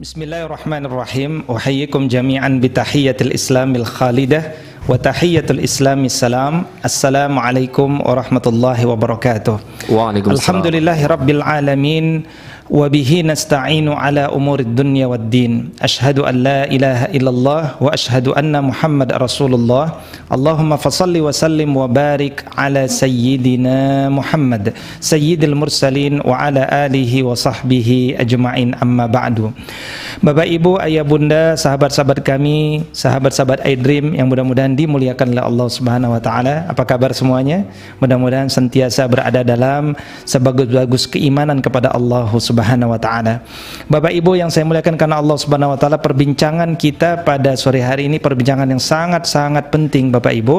Bismillahirrahmanirrahim. Uhayyikum jami'an bitahiyyatil Islamil khalidah wa tahiyyatul Islami salam. Assalamualaikum warahmatullahi wabarakatuh. Waalaikumsalam. Alhamdulillahi rabbil alamin wa bihi nasta'inu ala umuri dunya wad din. Ashhadu an la ilaha illallah wa ashhadu anna Muhammad rasulullah. Allahumma fasalli wa sallim wa barik ala sayyidina Muhammad sayyidil mursalin wa ala alihi wa sahbihi ajma'in amma ba'du. Bapak Ibu, ayah bunda, sahabat-sahabat kami, sahabat-sahabat iDream yang mudah-mudahan dimuliakan oleh Allah Subhanahu wa taala. Apa kabar semuanya? Mudah-mudahan sentiasa berada dalam sebagus-bagus keimanan kepada Allah Subhanahu wa taala. Bapak Ibu yang saya muliakan karena Allah Subhanahu wa taala, perbincangan kita pada sore hari ini perbincangan yang sangat-sangat penting Bapak Ibu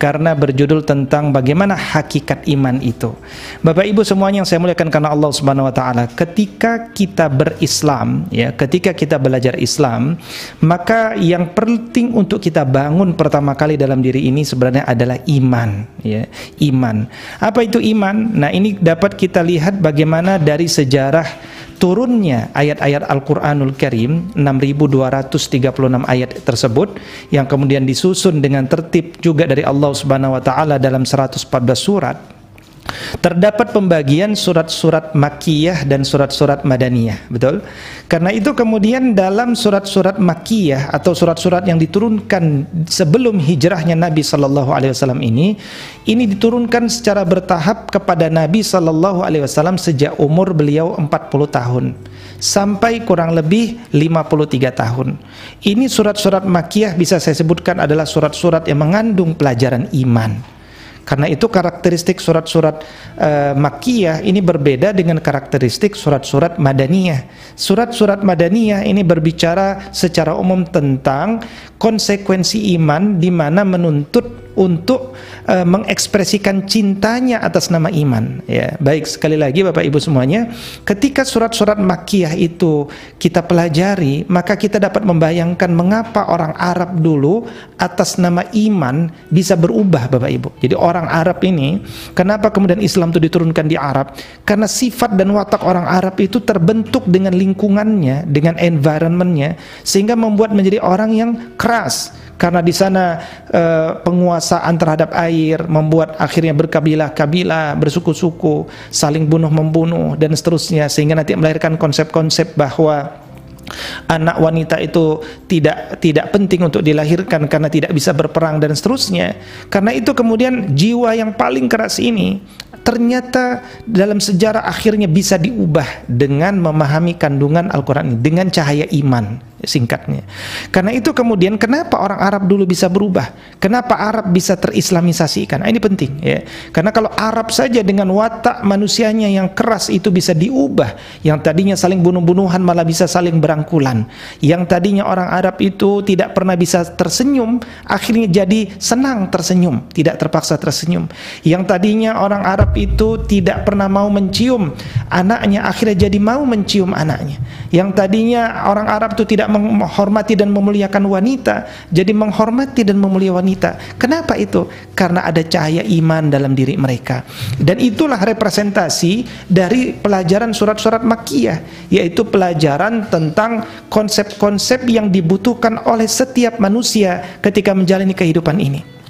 karena berjudul tentang bagaimana hakikat iman itu. Bapak Ibu semuanya yang saya muliakan karena Allah Subhanahu wa taala, ketika kita berislam ya, ketika kita belajar Islam, maka yang penting untuk kita bangun pertama kali dalam diri ini sebenarnya adalah iman, ya, iman. Apa itu iman? Nah, ini dapat kita lihat bagaimana dari sejarah turunnya ayat-ayat Al-Qur'anul Karim 6236 ayat tersebut yang kemudian disusun dengan tertib juga dari Allah Subhanahu wa taala dalam 114 surat terdapat pembagian surat-surat Makkiyah dan surat-surat Madaniyah, betul? Karena itu kemudian dalam surat-surat Makkiyah atau surat-surat yang diturunkan sebelum hijrahnya Nabi sallallahu alaihi wasallam ini, ini diturunkan secara bertahap kepada Nabi sallallahu alaihi wasallam sejak umur beliau 40 tahun sampai kurang lebih 53 tahun. Ini surat-surat Makkiyah bisa saya sebutkan adalah surat-surat yang mengandung pelajaran iman. Karena itu karakteristik surat-surat uh, Makkiyah ini berbeda dengan karakteristik surat-surat Madaniyah. Surat-surat Madaniyah ini berbicara secara umum tentang konsekuensi iman di mana menuntut untuk uh, mengekspresikan cintanya atas nama iman. Ya baik sekali lagi Bapak Ibu semuanya ketika surat-surat Makkiyah itu kita pelajari maka kita dapat membayangkan mengapa orang Arab dulu atas nama iman bisa berubah Bapak Ibu. Jadi orang Arab ini kenapa kemudian Islam itu diturunkan di Arab? Karena sifat dan watak orang Arab itu terbentuk dengan lingkungannya dengan environmentnya sehingga membuat menjadi orang yang keras karena di sana uh, penguasaan terhadap air membuat akhirnya berkabilah-kabilah, bersuku-suku, saling bunuh membunuh dan seterusnya. Sehingga nanti melahirkan konsep-konsep bahwa anak wanita itu tidak tidak penting untuk dilahirkan karena tidak bisa berperang dan seterusnya. Karena itu kemudian jiwa yang paling keras ini ternyata dalam sejarah akhirnya bisa diubah dengan memahami kandungan Al-Quran dengan cahaya iman singkatnya. Karena itu kemudian kenapa orang Arab dulu bisa berubah? Kenapa Arab bisa terislamisasikan? Nah, ini penting ya. Karena kalau Arab saja dengan watak manusianya yang keras itu bisa diubah, yang tadinya saling bunuh-bunuhan malah bisa saling berangkulan. Yang tadinya orang Arab itu tidak pernah bisa tersenyum, akhirnya jadi senang tersenyum, tidak terpaksa tersenyum. Yang tadinya orang Arab itu tidak pernah mau mencium anaknya, akhirnya jadi mau mencium anaknya. Yang tadinya orang Arab itu tidak menghormati dan memuliakan wanita. Jadi menghormati dan memuliakan wanita. Kenapa itu? Karena ada cahaya iman dalam diri mereka. Dan itulah representasi dari pelajaran surat-surat Makkiyah yaitu pelajaran tentang konsep-konsep yang dibutuhkan oleh setiap manusia ketika menjalani kehidupan ini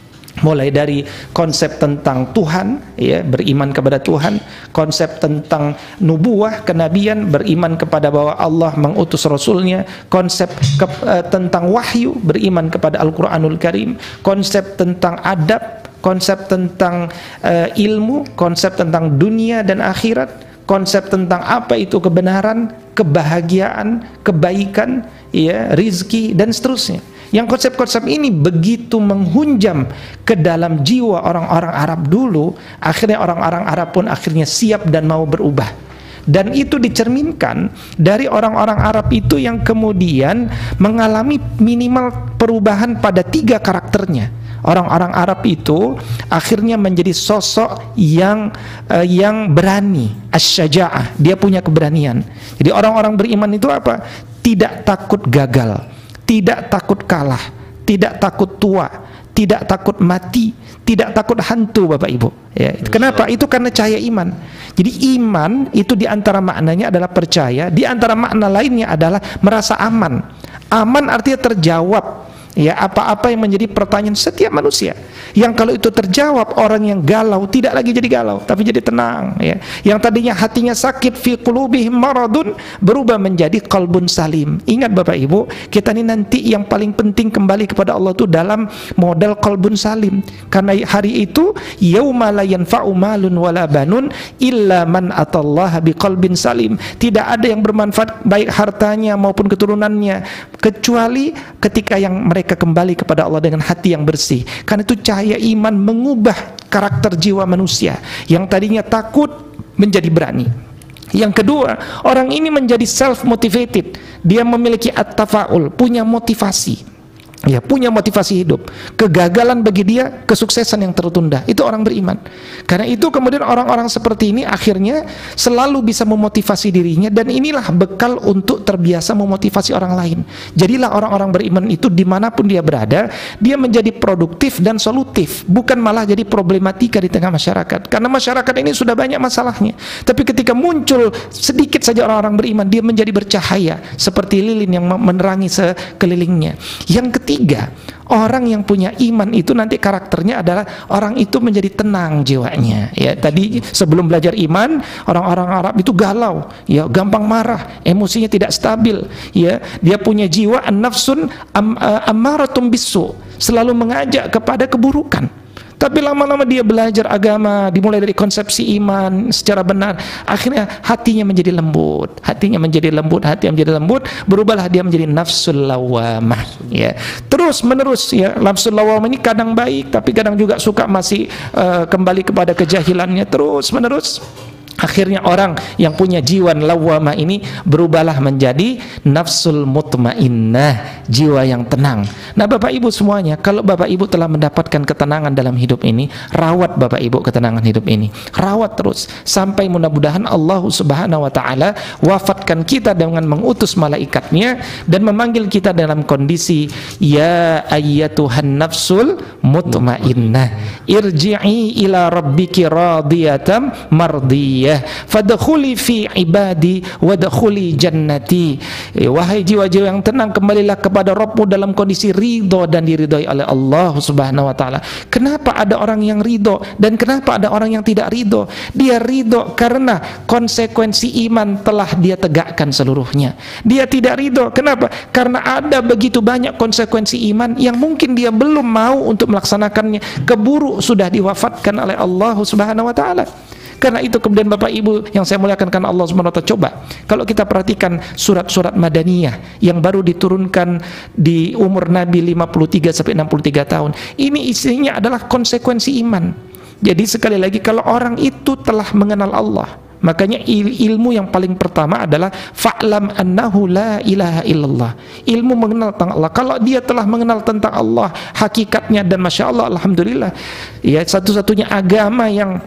mulai dari konsep tentang Tuhan ya beriman kepada Tuhan konsep tentang nubuah kenabian beriman kepada bahwa Allah mengutus rasulnya konsep ke, uh, tentang wahyu beriman kepada Al-Qur'anul Karim konsep tentang adab konsep tentang uh, ilmu konsep tentang dunia dan akhirat konsep tentang apa itu kebenaran kebahagiaan kebaikan ya rizki dan seterusnya yang konsep-konsep ini begitu menghunjam ke dalam jiwa orang-orang Arab dulu, akhirnya orang-orang Arab pun akhirnya siap dan mau berubah. Dan itu dicerminkan dari orang-orang Arab itu yang kemudian mengalami minimal perubahan pada tiga karakternya. Orang-orang Arab itu akhirnya menjadi sosok yang uh, yang berani, asyaja'ah. Dia punya keberanian. Jadi orang-orang beriman itu apa? Tidak takut gagal tidak takut kalah, tidak takut tua, tidak takut mati, tidak takut hantu Bapak Ibu. Ya, kenapa? Itu karena cahaya iman. Jadi iman itu di antara maknanya adalah percaya, di antara makna lainnya adalah merasa aman. Aman artinya terjawab ya apa-apa yang menjadi pertanyaan setiap manusia. Yang kalau itu terjawab orang yang galau tidak lagi jadi galau tapi jadi tenang ya. Yang tadinya hatinya sakit fi qulubihim maradun berubah menjadi qalbun salim. Ingat Bapak Ibu kita ini nanti yang paling penting kembali kepada Allah itu dalam modal qalbun salim. Karena hari itu yauma la yanfa'u malun wala banun illa man atallaha biqalbin salim. Tidak ada yang bermanfaat baik hartanya maupun keturunannya kecuali ketika yang mereka mereka kembali kepada Allah dengan hati yang bersih. Karena itu cahaya iman mengubah karakter jiwa manusia yang tadinya takut menjadi berani. Yang kedua, orang ini menjadi self motivated. Dia memiliki at-tafaul, punya motivasi ya punya motivasi hidup. Kegagalan bagi dia kesuksesan yang tertunda. Itu orang beriman. Karena itu kemudian orang-orang seperti ini akhirnya selalu bisa memotivasi dirinya dan inilah bekal untuk terbiasa memotivasi orang lain. Jadilah orang-orang beriman itu di mana pun dia berada dia menjadi produktif dan solutif. Bukan malah jadi problematika di tengah masyarakat. Karena masyarakat ini sudah banyak masalahnya. Tapi ketika muncul sedikit saja orang-orang beriman dia menjadi bercahaya. Seperti lilin yang menerangi sekelilingnya. Yang ketiga ketiga, orang yang punya iman itu nanti karakternya adalah orang itu menjadi tenang jiwanya. Ya, tadi sebelum belajar iman, orang-orang Arab itu galau, ya, gampang marah, emosinya tidak stabil, ya. Dia punya jiwa an-nafsun am, uh, ammaratum bisu, selalu mengajak kepada keburukan. Tapi lama-lama dia belajar agama, dimulai dari konsepsi iman secara benar, akhirnya hatinya menjadi lembut, hatinya menjadi lembut, hati menjadi lembut, berubahlah dia menjadi nafsul lawamah, ya. Terus menerus ya, nafsul lawamah ini kadang baik, tapi kadang juga suka masih uh, kembali kepada kejahilannya terus menerus. Akhirnya orang yang punya jiwa lawama ini berubahlah menjadi nafsul mutmainnah, jiwa yang tenang. Nah, Bapak Ibu semuanya, kalau Bapak Ibu telah mendapatkan ketenangan dalam hidup ini, rawat Bapak Ibu ketenangan hidup ini. Rawat terus sampai mudah-mudahan Allah Subhanahu wa taala wafatkan kita dengan mengutus malaikatnya dan memanggil kita dalam kondisi ya ayyatuhan nafsul mutmainnah irji'i ila rabbiki radiyatan mardiyah ya. Fadkhuli fi ibadi wadkhuli jannati. Eh, wahai jiwa-jiwa yang tenang kembalilah kepada Rabbmu dalam kondisi ridho dan diridhoi oleh Allah Subhanahu wa taala. Kenapa ada orang yang ridho dan kenapa ada orang yang tidak ridho? Dia ridho karena konsekuensi iman telah dia tegakkan seluruhnya. Dia tidak ridho kenapa? Karena ada begitu banyak konsekuensi iman yang mungkin dia belum mau untuk melaksanakannya. Keburu sudah diwafatkan oleh Allah Subhanahu wa taala karena itu kemudian Bapak Ibu yang saya muliakan karena Allah SWT coba kalau kita perhatikan surat-surat Madaniyah yang baru diturunkan di umur Nabi 53 sampai 63 tahun. Ini isinya adalah konsekuensi iman. Jadi sekali lagi kalau orang itu telah mengenal Allah, Makanya ilmu yang paling pertama adalah fa'lam annahu la ilaha illallah. Ilmu mengenal tentang Allah. Kalau dia telah mengenal tentang Allah, hakikatnya dan masya Allah, alhamdulillah, ya satu-satunya agama yang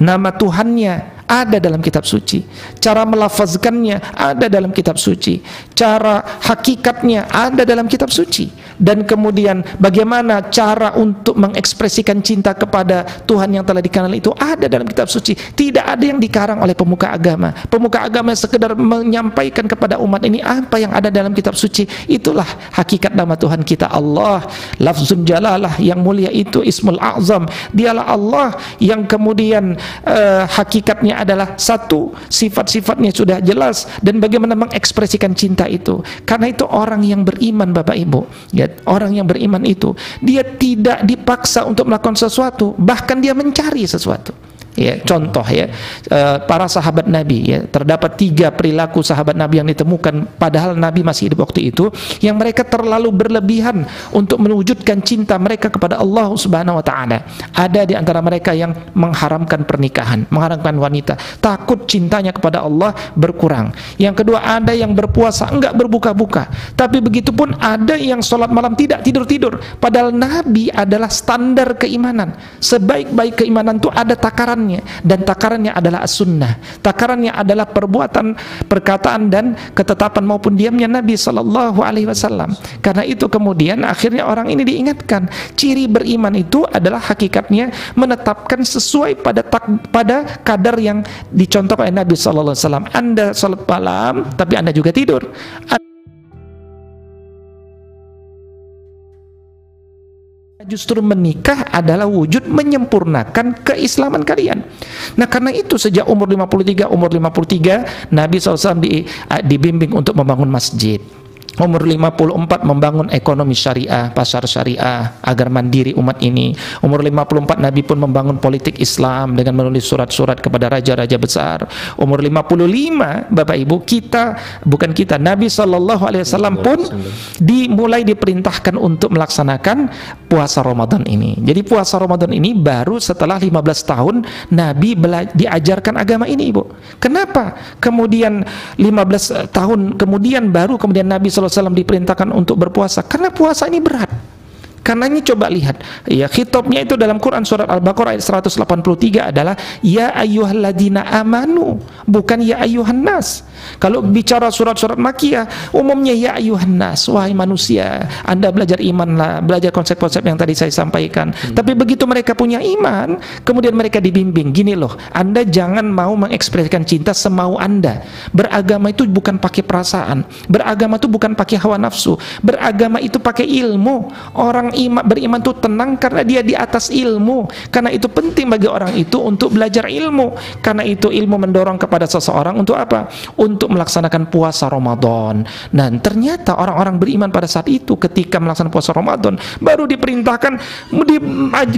nama Tuhannya ada dalam kitab suci. Cara melafazkannya ada dalam kitab suci. Cara hakikatnya ada dalam kitab suci. Dan kemudian bagaimana cara untuk mengekspresikan cinta kepada Tuhan yang telah dikenal itu ada dalam kitab suci. Tidak ada yang dikarang oleh pemuka agama. Pemuka agama sekedar menyampaikan kepada umat ini apa yang ada dalam kitab suci. Itulah hakikat nama Tuhan kita Allah. Lafzun jalalah yang mulia itu ismul azam. Dialah Allah yang kemudian uh, hakikatnya adalah satu sifat-sifatnya sudah jelas dan bagaimana mengekspresikan cinta itu. Karena itu orang yang beriman Bapak Ibu. Ya orang yang beriman itu dia tidak dipaksa untuk melakukan sesuatu bahkan dia mencari sesuatu ya contoh ya. Eh, para sahabat Nabi ya terdapat tiga perilaku sahabat Nabi yang ditemukan padahal Nabi masih hidup waktu itu yang mereka terlalu berlebihan untuk mewujudkan cinta mereka kepada Allah Subhanahu wa taala. Ada di antara mereka yang mengharamkan pernikahan mengharamkan wanita. Takut cintanya kepada Allah berkurang. Yang kedua ada yang berpuasa enggak berbuka-buka. Tapi begitupun ada yang sholat malam tidak tidur-tidur. Padahal Nabi adalah standar keimanan. Sebaik-baik keimanan itu ada takaran takarannya. Dan takarannya adalah as-sunnah. Takarannya adalah perbuatan perkataan dan ketetapan maupun diamnya Nabi Shallallahu Alaihi Wasallam. Karena itu kemudian akhirnya orang ini diingatkan ciri beriman itu adalah hakikatnya menetapkan sesuai pada tak, pada kadar yang dicontoh oleh Nabi Shallallahu Alaihi Wasallam. Anda salat malam tapi anda juga tidur Justru menikah adalah wujud menyempurnakan keislaman kalian. Nah karena itu sejak umur 53, umur 53 Nabi SAW di, dibimbing untuk membangun masjid umur 54 membangun ekonomi syariah, pasar syariah agar mandiri umat ini. Umur 54 Nabi pun membangun politik Islam dengan menulis surat-surat kepada raja-raja besar. Umur 55 Bapak Ibu kita bukan kita Nabi sallallahu alaihi wasallam pun dimulai diperintahkan untuk melaksanakan puasa Ramadan ini. Jadi puasa Ramadan ini baru setelah 15 tahun Nabi diajarkan agama ini, Ibu. Kenapa? Kemudian 15 tahun kemudian baru kemudian Nabi SAW diperintahkan untuk berpuasa karena puasa ini berat karena ini coba lihat. Ya khitabnya itu dalam Quran surat Al-Baqarah ayat 183 adalah ya ayyuhalladzina amanu bukan ya ayyuhan nas kalau bicara surat-surat makiyah umumnya ya ayyuhan nas wahai manusia Anda belajar iman lah belajar konsep-konsep yang tadi saya sampaikan. Hmm. tapi begitu mereka punya iman kemudian mereka dibimbing gini loh Anda jangan mau mengekspresikan cinta semau Anda. Beragama itu bukan pakai perasaan. Beragama itu bukan pakai hawa nafsu. Beragama itu pakai ilmu. Orang iman beriman itu tenang karena dia di atas ilmu. Karena itu penting bagi orang itu untuk belajar ilmu. Karena itu ilmu mendorong kepada seseorang untuk apa? Untuk melaksanakan puasa Ramadan. Dan ternyata orang-orang beriman pada saat itu ketika melaksanakan puasa Ramadan baru diperintahkan di,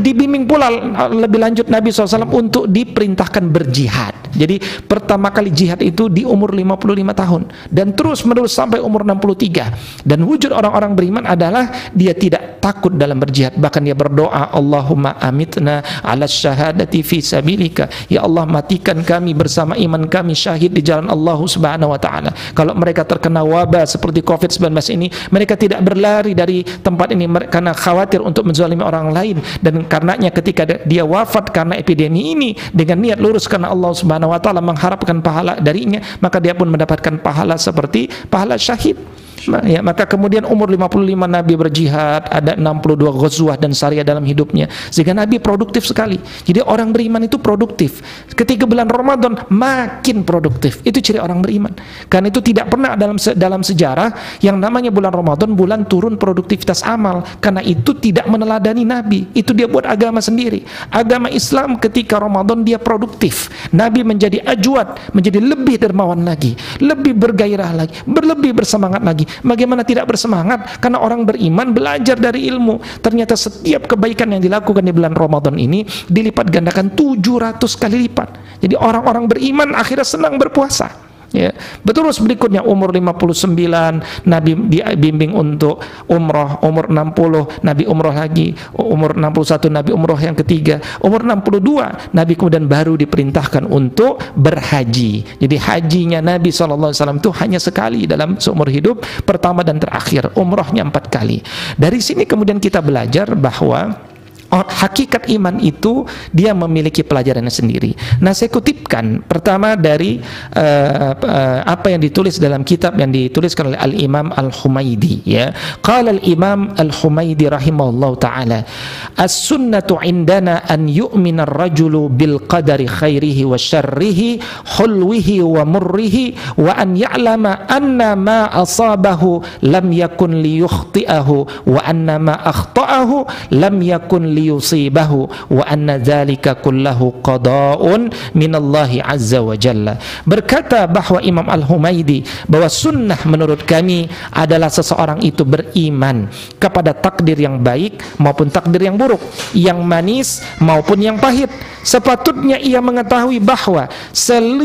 dibimbing pula lebih lanjut Nabi SAW untuk diperintahkan berjihad. Jadi pertama kali jihad itu di umur 55 tahun dan terus menerus sampai umur 63 dan wujud orang-orang beriman adalah dia tidak takut takut dalam berjihad. Bahkan dia berdoa Allahumma amitna ala syahadati fi sabilika. Ya Allah matikan kami bersama iman kami syahid di jalan Allah subhanahu wa ta'ala. Kalau mereka terkena wabah seperti COVID-19 ini mereka tidak berlari dari tempat ini karena khawatir untuk menzalimi orang lain. Dan karenanya ketika dia wafat karena epidemi ini dengan niat lurus karena Allah subhanahu wa ta'ala mengharapkan pahala darinya maka dia pun mendapatkan pahala seperti pahala syahid ya, maka kemudian umur 55 Nabi berjihad, ada 62 ghazwah dan syariah dalam hidupnya. Sehingga Nabi produktif sekali. Jadi orang beriman itu produktif. Ketika bulan Ramadan makin produktif. Itu ciri orang beriman. Karena itu tidak pernah dalam dalam sejarah yang namanya bulan Ramadan bulan turun produktivitas amal. Karena itu tidak meneladani Nabi. Itu dia buat agama sendiri. Agama Islam ketika Ramadan dia produktif. Nabi menjadi ajwad, menjadi lebih dermawan lagi, lebih bergairah lagi, berlebih bersemangat lagi Bagaimana tidak bersemangat? Karena orang beriman belajar dari ilmu. Ternyata setiap kebaikan yang dilakukan di bulan Ramadan ini dilipat gandakan 700 kali lipat. Jadi orang-orang beriman akhirnya senang berpuasa. Ya. Terus berikutnya umur 59 Nabi dibimbing untuk umroh, umur 60 Nabi umroh lagi, umur 61 Nabi umroh yang ketiga, umur 62 Nabi kemudian baru diperintahkan untuk berhaji. Jadi hajinya Nabi SAW itu hanya sekali dalam seumur hidup pertama dan terakhir, umrohnya empat kali. Dari sini kemudian kita belajar bahwa hakikat iman itu dia memiliki pelajarannya sendiri. Nah, saya kutipkan pertama dari uh, uh, apa yang ditulis dalam kitab yang dituliskan oleh Al Imam Al Humaidi ya. Qala Al Imam Al Humaidi rahimahullah taala, "As-sunnatu indana an yu'mina ar-rajulu bil qadari khairihi wa syarrihi, hulwihi wa murrihi wa an ya'lama anna ma asabahu lam yakun liyukhti'ahu wa anna ma akhta'ahu lam yakun li liyusibahu wa anna dzalika kullahu qada'un minallahi azza wa jalla. Berkata bahwa Imam Al-Humaidi bahwa sunnah menurut kami adalah seseorang itu beriman kepada takdir yang baik maupun takdir yang buruk, yang manis maupun yang pahit. Sepatutnya ia mengetahui bahwa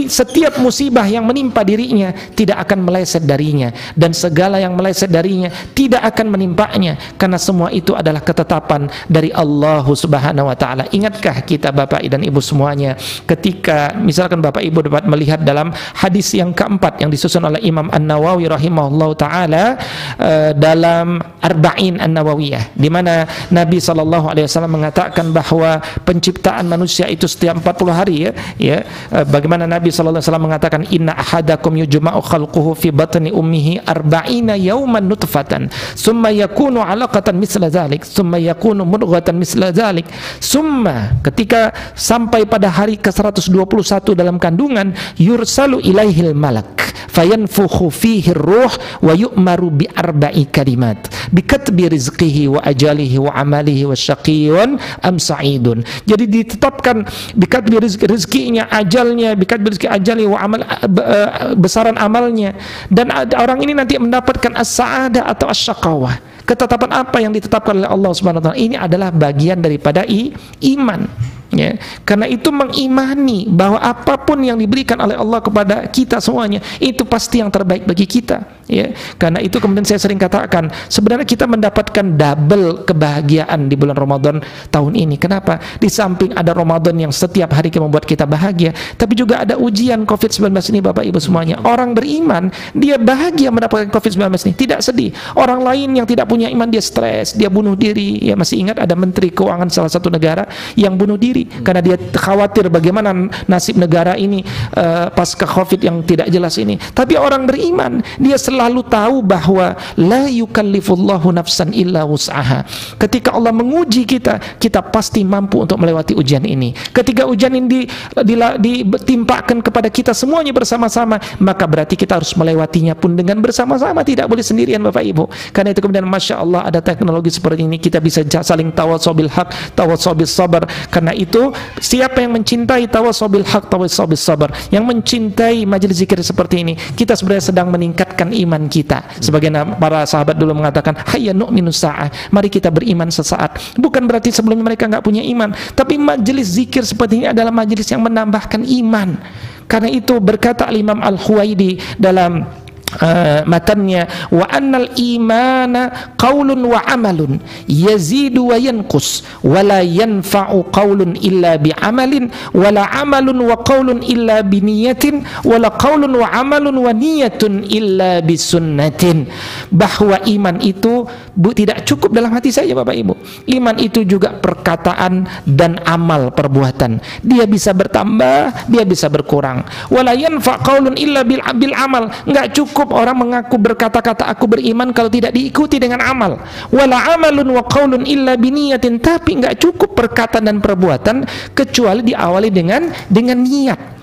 setiap musibah yang menimpa dirinya tidak akan meleset darinya dan segala yang meleset darinya tidak akan menimpanya karena semua itu adalah ketetapan dari Allah Allah Subhanahu wa taala. Ingatkah kita Bapak dan Ibu semuanya ketika misalkan Bapak Ibu dapat melihat dalam hadis yang keempat yang disusun oleh Imam An-Nawawi rahimahullah taala uh, dalam Arba'in An-Nawawiyah di mana Nabi sallallahu alaihi wasallam mengatakan bahwa penciptaan manusia itu setiap 40 hari ya ya uh, bagaimana Nabi sallallahu alaihi wasallam mengatakan inna ahadakum yujma'u khalquhu fi batni ummihi arba'ina yawman nutfatan summa yakunu 'alaqatan misla dzalik summa yakunu mudghatan misla dzalik summa ketika sampai pada hari ke-121 dalam kandungan yursalu ilaihil malak fayanfukhu fihi ruh wa yu'maru bi arba'i kalimat. Bi katbi rizqihi wa ajalihi wa amalihi wa syaqiyyun am sa'idun. Jadi ditetapkan bi katbi rizki, rizkinya ajalnya bi katbi rizki ajali wa amal uh, besaran amalnya. Dan orang ini nanti mendapatkan as-sa'adah atau as-syaqawah ketetapan apa yang ditetapkan oleh Allah Subhanahu wa taala? Ini adalah bagian daripada iman ya. Karena itu mengimani bahwa apa pun yang diberikan oleh Allah kepada kita semuanya itu pasti yang terbaik bagi kita. Ya. Karena itu kemudian saya sering katakan sebenarnya kita mendapatkan double kebahagiaan di bulan Ramadan tahun ini. Kenapa? Di samping ada Ramadan yang setiap hari membuat kita bahagia tapi juga ada ujian COVID-19 ini Bapak Ibu semuanya. Orang beriman dia bahagia mendapatkan COVID-19 ini. Tidak sedih. Orang lain yang tidak punya iman dia stres dia bunuh diri. Ya masih ingat ada menteri keuangan salah satu negara yang bunuh diri sendiri karena dia khawatir bagaimana nasib negara ini uh, pasca Covid yang tidak jelas ini. Tapi orang beriman dia selalu tahu bahwa la yukallifullahu nafsan illa wus'aha. Ketika Allah menguji kita, kita pasti mampu untuk melewati ujian ini. Ketika ujian ini ditimpakan kepada kita semuanya bersama-sama, maka berarti kita harus melewatinya pun dengan bersama-sama, tidak boleh sendirian Bapak Ibu. Karena itu kemudian Masya Allah ada teknologi seperti ini, kita bisa saling tawasobil hak, tawasobil sabar. Karena itu itu siapa yang mencintai tawasobil hak tawasobil sabar yang mencintai majelis zikir seperti ini kita sebenarnya sedang meningkatkan iman kita. Sebagai para sahabat dulu mengatakan hayya nu'minu sa'ah. Mari kita beriman sesaat. Bukan berarti sebelumnya mereka nggak punya iman tapi majelis zikir seperti ini adalah majelis yang menambahkan iman. Karena itu berkata Imam Al-Huwaidi dalam uh, matannya wa annal imana qaulun wa amalun yazidu wa yanqus wa la yanfa'u qaulun illa bi amalin wa la amalun wa qaulun illa bi niyatin wa la qaulun wa amalun wa niyatun illa bi sunnatin. Bahwa iman itu bu, tidak cukup dalam hati saja Bapak Ibu. Iman itu juga perkataan dan amal perbuatan. Dia bisa bertambah dia bisa berkurang. Wa la yanfa' qaulun illa bil, bil amal. Enggak cukup cukup orang mengaku berkata-kata aku beriman kalau tidak diikuti dengan amal. Wala amalun wa qaulun illa biniyatin tapi enggak cukup perkataan dan perbuatan kecuali diawali dengan dengan niat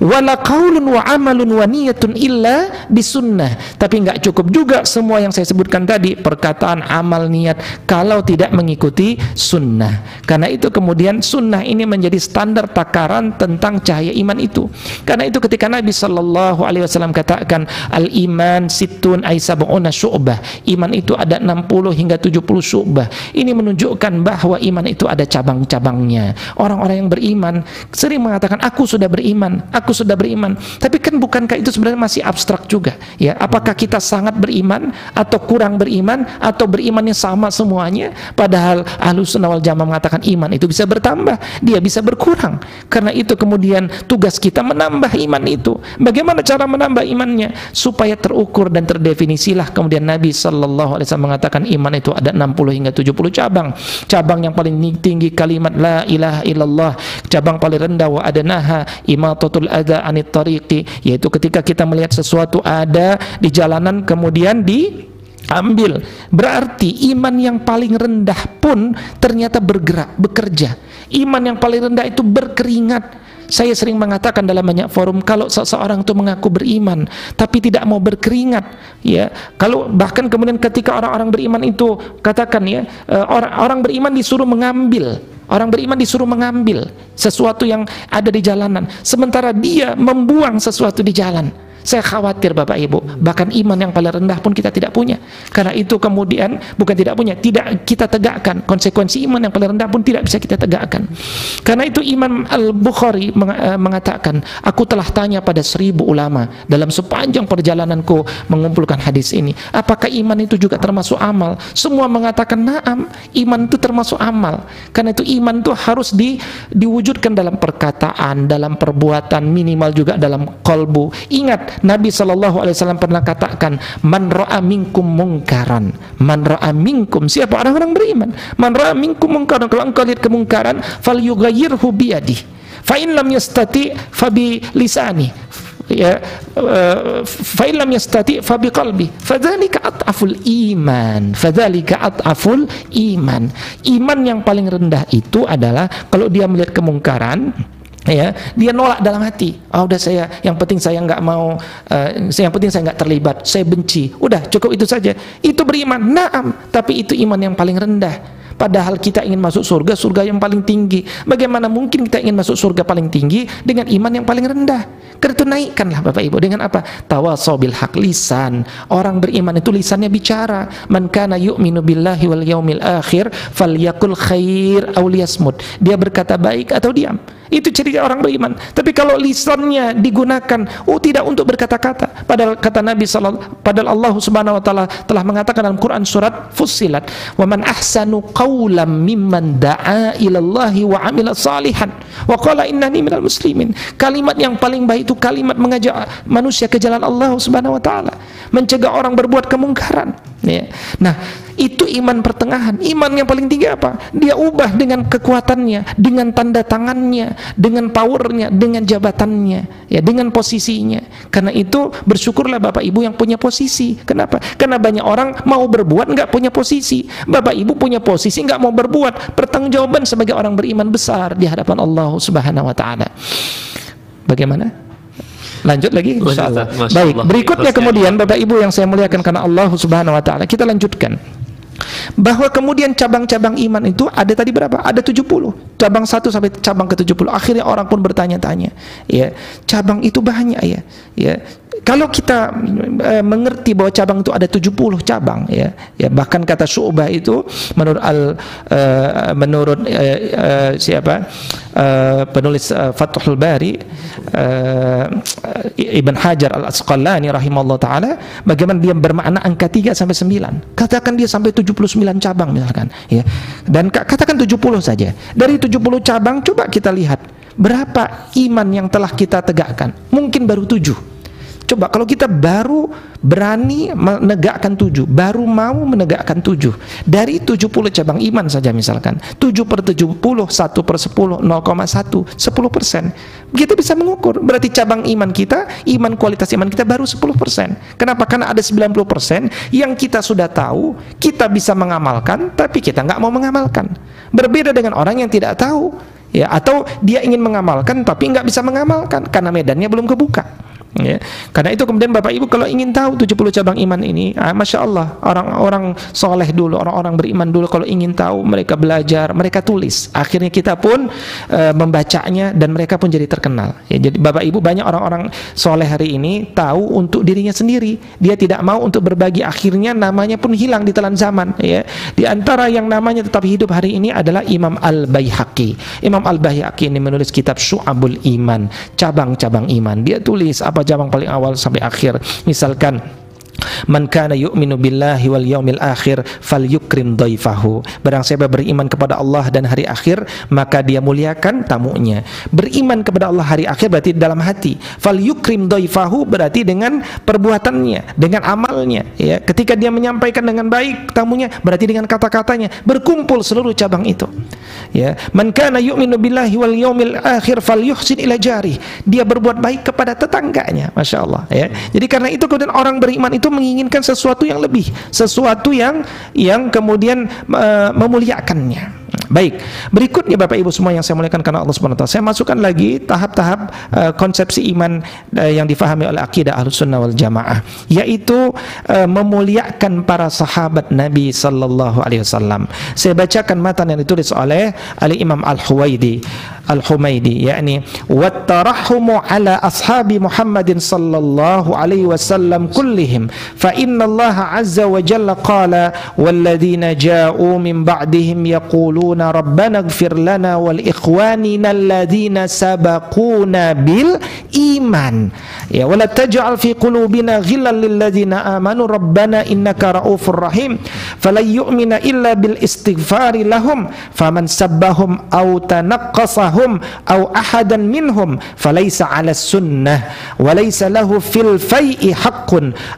wala qaulun wa amalun wa niyatun illa bisunnah. Tapi enggak cukup juga semua yang saya sebutkan tadi perkataan amal niat kalau tidak mengikuti sunnah. Karena itu kemudian sunnah ini menjadi standar takaran tentang cahaya iman itu. Karena itu ketika Nabi Shallallahu Alaihi Wasallam katakan al iman situn aisabuna syu'bah. Iman itu ada 60 hingga 70 syu'bah. Ini menunjukkan bahwa iman itu ada cabang-cabangnya. Orang-orang yang beriman sering mengatakan aku sudah beriman aku sudah beriman. Tapi kan bukankah itu sebenarnya masih abstrak juga? Ya, apakah kita sangat beriman atau kurang beriman atau berimannya sama semuanya? Padahal ahlu sunnah wal jamaah mengatakan iman itu bisa bertambah, dia bisa berkurang. Karena itu kemudian tugas kita menambah iman itu. Bagaimana cara menambah imannya? Supaya terukur dan terdefinisilah kemudian Nabi Shallallahu Alaihi Wasallam mengatakan iman itu ada 60 hingga 70 cabang. Cabang yang paling tinggi kalimat la ilaha illallah, cabang paling rendah wa adanaha imatatul imatatul adha anit tariqi yaitu ketika kita melihat sesuatu ada di jalanan kemudian di ambil berarti iman yang paling rendah pun ternyata bergerak bekerja. Iman yang paling rendah itu berkeringat saya sering mengatakan dalam banyak forum kalau seseorang itu mengaku beriman tapi tidak mau berkeringat ya kalau bahkan kemudian ketika orang-orang beriman itu katakan ya eh, orang orang beriman disuruh mengambil Orang beriman disuruh mengambil sesuatu yang ada di jalanan, sementara dia membuang sesuatu di jalan. Saya khawatir Bapak Ibu, bahkan iman yang paling rendah pun kita tidak punya. Karena itu kemudian bukan tidak punya, tidak kita tegakkan. Konsekuensi iman yang paling rendah pun tidak bisa kita tegakkan. Karena itu Imam Al-Bukhari eh, mengatakan, aku telah tanya pada seribu ulama dalam sepanjang perjalananku mengumpulkan hadis ini, apakah iman itu juga termasuk amal? Semua mengatakan, "Na'am, iman itu termasuk amal." Karena itu iman itu harus di, diwujudkan dalam perkataan, dalam perbuatan, minimal juga dalam kolbu. Ingat Nabi Shallallahu Alaihi Wasallam pernah katakan, man ro'a minkum mungkaran, man ro'a minkum. Siapa orang-orang beriman, man ro'a minkum mungkaran. Kalau engkau lihat kemungkaran, fal yughayyirhu biyadi, fa in lam yastati fa bi lisani, ya uh, fa in lam yastati fa bi qalbi. Fadzalika at'aful iman. Fadzalika at'aful iman. Iman yang paling rendah itu adalah kalau dia melihat kemungkaran ya dia nolak dalam hati oh udah saya yang penting saya nggak mau uh, yang penting saya nggak terlibat saya benci udah cukup itu saja itu beriman naam tapi itu iman yang paling rendah Padahal kita ingin masuk surga, surga yang paling tinggi. Bagaimana mungkin kita ingin masuk surga paling tinggi dengan iman yang paling rendah? Karena naikkanlah Bapak Ibu dengan apa? Tawasau bil haq lisan. Orang beriman itu lisannya bicara. Man kana yu'minu billahi wal yaumil akhir falyakul khair aw liyasmut. Dia berkata baik atau diam. Itu ciri orang beriman. Tapi kalau lisannya digunakan oh tidak untuk berkata-kata. Padahal kata Nabi sallallahu padahal Allah Subhanahu wa taala telah mengatakan dalam Quran surat Fussilat, "Wa man ahsanu qawlan mimman da'a ilallahi wa amila salihan wa qala innani minal muslimin." Kalimat yang paling baik itu kalimat mengajak manusia ke jalan Allah Subhanahu wa taala, mencegah orang berbuat kemungkaran. Ya. Nah, itu iman pertengahan. Iman yang paling tinggi apa? Dia ubah dengan kekuatannya, dengan tanda tangannya, dengan powernya, dengan jabatannya, ya, dengan posisinya. Karena itu bersyukurlah Bapak Ibu yang punya posisi. Kenapa? Karena banyak orang mau berbuat nggak punya posisi. Bapak Ibu punya posisi nggak mau berbuat. Pertanggungjawaban sebagai orang beriman besar di hadapan Allah Subhanahu Wa Taala. Bagaimana? Lanjut lagi insyaallah. Baik, berikutnya kemudian Bapak Ibu yang saya muliakan karena Allah Subhanahu wa taala, kita lanjutkan bahwa kemudian cabang-cabang iman itu ada tadi berapa? Ada 70. Cabang 1 sampai cabang ke-70. Akhirnya orang pun bertanya-tanya, ya. Cabang itu banyak ya. Ya. Kalau kita e, mengerti bahwa cabang itu ada 70 cabang ya. Ya bahkan kata Syu'bah itu menurut al e, menurut e, e, siapa? E, penulis e, Fathul Bari e, Ibn Hajar Al-Asqalani rahimahullah taala bagaimana dia bermakna angka 3 sampai 9. Katakan dia sampai 79 cabang misalkan ya. Dan katakan 70 saja. Dari 70 cabang coba kita lihat berapa iman yang telah kita tegakkan. Mungkin baru 7 Coba kalau kita baru berani menegakkan tujuh, baru mau menegakkan tujuh, dari tujuh puluh cabang iman saja misalkan, tujuh per tujuh puluh, satu per sepuluh, nol koma satu, sepuluh persen. Kita bisa mengukur, berarti cabang iman kita, iman kualitas iman kita baru sepuluh persen. Kenapa? Karena ada sembilan puluh persen yang kita sudah tahu, kita bisa mengamalkan, tapi kita nggak mau mengamalkan. Berbeda dengan orang yang tidak tahu, ya atau dia ingin mengamalkan tapi nggak bisa mengamalkan karena medannya belum kebuka ya. Karena itu kemudian Bapak Ibu kalau ingin tahu 70 cabang iman ini, ah, masya Allah orang-orang soleh dulu, orang-orang beriman dulu kalau ingin tahu mereka belajar, mereka tulis. Akhirnya kita pun uh, membacanya dan mereka pun jadi terkenal. Ya, jadi Bapak Ibu banyak orang-orang soleh hari ini tahu untuk dirinya sendiri, dia tidak mau untuk berbagi. Akhirnya namanya pun hilang di telan zaman. Ya. Di antara yang namanya tetap hidup hari ini adalah Imam Al Baihaqi. Imam Al Baihaqi ini menulis kitab Syu'abul Iman, cabang-cabang iman. Dia tulis apa apa cabang paling awal sampai akhir? Misalkan Man kana yu'minu billahi wal yaumil akhir falyukrim dhaifahu. Barang siapa beriman kepada Allah dan hari akhir, maka dia muliakan tamunya. Beriman kepada Allah hari akhir berarti dalam hati. Falyukrim dhaifahu berarti dengan perbuatannya, dengan amalnya, ya. Ketika dia menyampaikan dengan baik tamunya, berarti dengan kata-katanya berkumpul seluruh cabang itu. Ya, man kana yu'minu billahi wal yaumil akhir falyuhsin ila jari. Dia berbuat baik kepada tetangganya, Masya Allah ya. Jadi karena itu kemudian orang beriman itu menginginkan sesuatu yang lebih, sesuatu yang yang kemudian uh, memuliakannya. Baik, berikutnya Bapak Ibu semua yang saya muliakan karena Allah Subhanahu wa taala. Saya masukkan lagi tahap-tahap uh, konsepsi iman uh, yang difahami oleh akidah Ahlussunnah wal Jamaah, yaitu uh, memuliakan para sahabat Nabi sallallahu alaihi wasallam. Saya bacakan matan yang ditulis oleh Ali Imam Al-Huwaidi. Al-Humaidi yakni wattarahumu ala ashabi Muhammadin sallallahu alaihi wasallam kullihim fa inna Allah azza wa jalla qala walladzina ja'u min ba'dihim yaqulu يقولون ربنا اغفر لنا والإخواننا الذين سبقونا بالإيمان. يا ولا تجعل في قلوبنا غلا للذين آمنوا. ربنا إنك رؤوف رحيم. فلن يؤمن إلا بالإستغفار لهم. فمن سبهم أو تنقصهم أو أحدا منهم فليس على السنة وليس له في الفيء حق.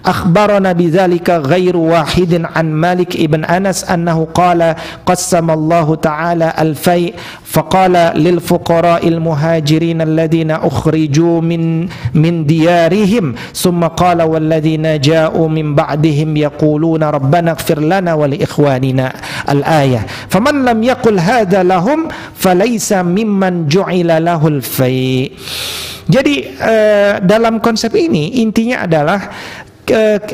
أخبرنا بذلك غير واحد عن مالك ابن أنس أنه قال قسم الله تعالى الفيء فقال للفقراء المهاجرين الذين أخرجوا من من ديارهم. ثم قال والذين جاءوا من بعدهم يقولون ربنا اغفر لنا ولإخواننا. الآية فمن لم يقل هذا لهم فليس ممن جعل له الفيء. Jadi uh, dalam konsep ini intinya adalah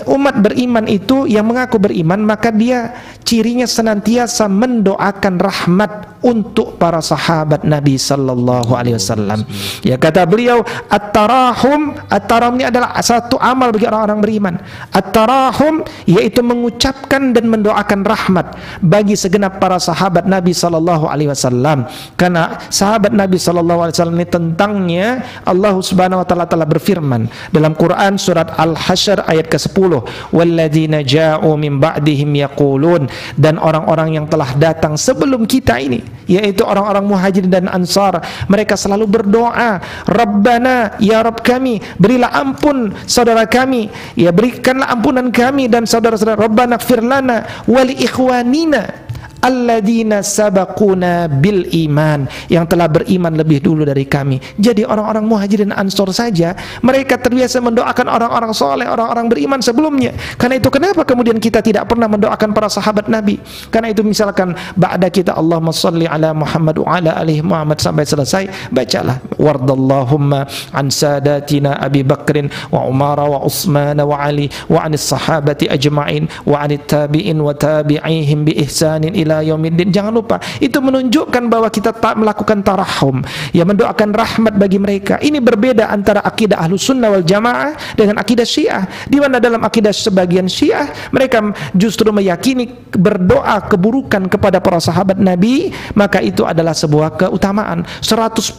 umat beriman itu yang mengaku beriman maka dia cirinya senantiasa mendoakan rahmat untuk para sahabat Nabi sallallahu alaihi wasallam. Ya kata beliau at-tarahum, at-tarahum ini adalah satu amal bagi orang-orang beriman. At-tarahum yaitu mengucapkan dan mendoakan rahmat bagi segenap para sahabat Nabi sallallahu alaihi wasallam. Karena sahabat Nabi sallallahu alaihi wasallam ini tentangnya Allah Subhanahu wa taala telah berfirman dalam Quran surat Al-Hasyr ayat ke-10 walladzina ja'u min ba'dihim yaqulun dan orang-orang yang telah datang sebelum kita ini yaitu orang-orang muhajir dan ansar. Mereka selalu berdoa Rabbana ya Rabb kami berilah ampun saudara kami. Ya berikanlah ampunan kami dan saudara-saudara Rabbana gfir lana wali ikhwanina alladzina sabaquna bil iman yang telah beriman lebih dulu dari kami. Jadi orang-orang muhajirin ansor saja mereka terbiasa mendoakan orang-orang soleh, orang-orang beriman sebelumnya. Karena itu kenapa kemudian kita tidak pernah mendoakan para sahabat Nabi? Karena itu misalkan ba'da kita Allahumma salli ala Muhammad wa ala alihi Muhammad sampai selesai, bacalah wardallahumma an sadatina Abi Bakrin wa Umar wa Utsman wa Ali wa anis sahabati ajma'in wa anit tabi'in wa tabi'ihim bi ihsanin ila ila yaumiddin. Jangan lupa, itu menunjukkan bahwa kita tak melakukan tarahum, ya mendoakan rahmat bagi mereka. Ini berbeda antara akidah Ahlus Sunnah wal Jamaah dengan akidah Syiah. Di mana dalam akidah sebagian Syiah mereka justru meyakini berdoa keburukan kepada para sahabat Nabi, maka itu adalah sebuah keutamaan. 141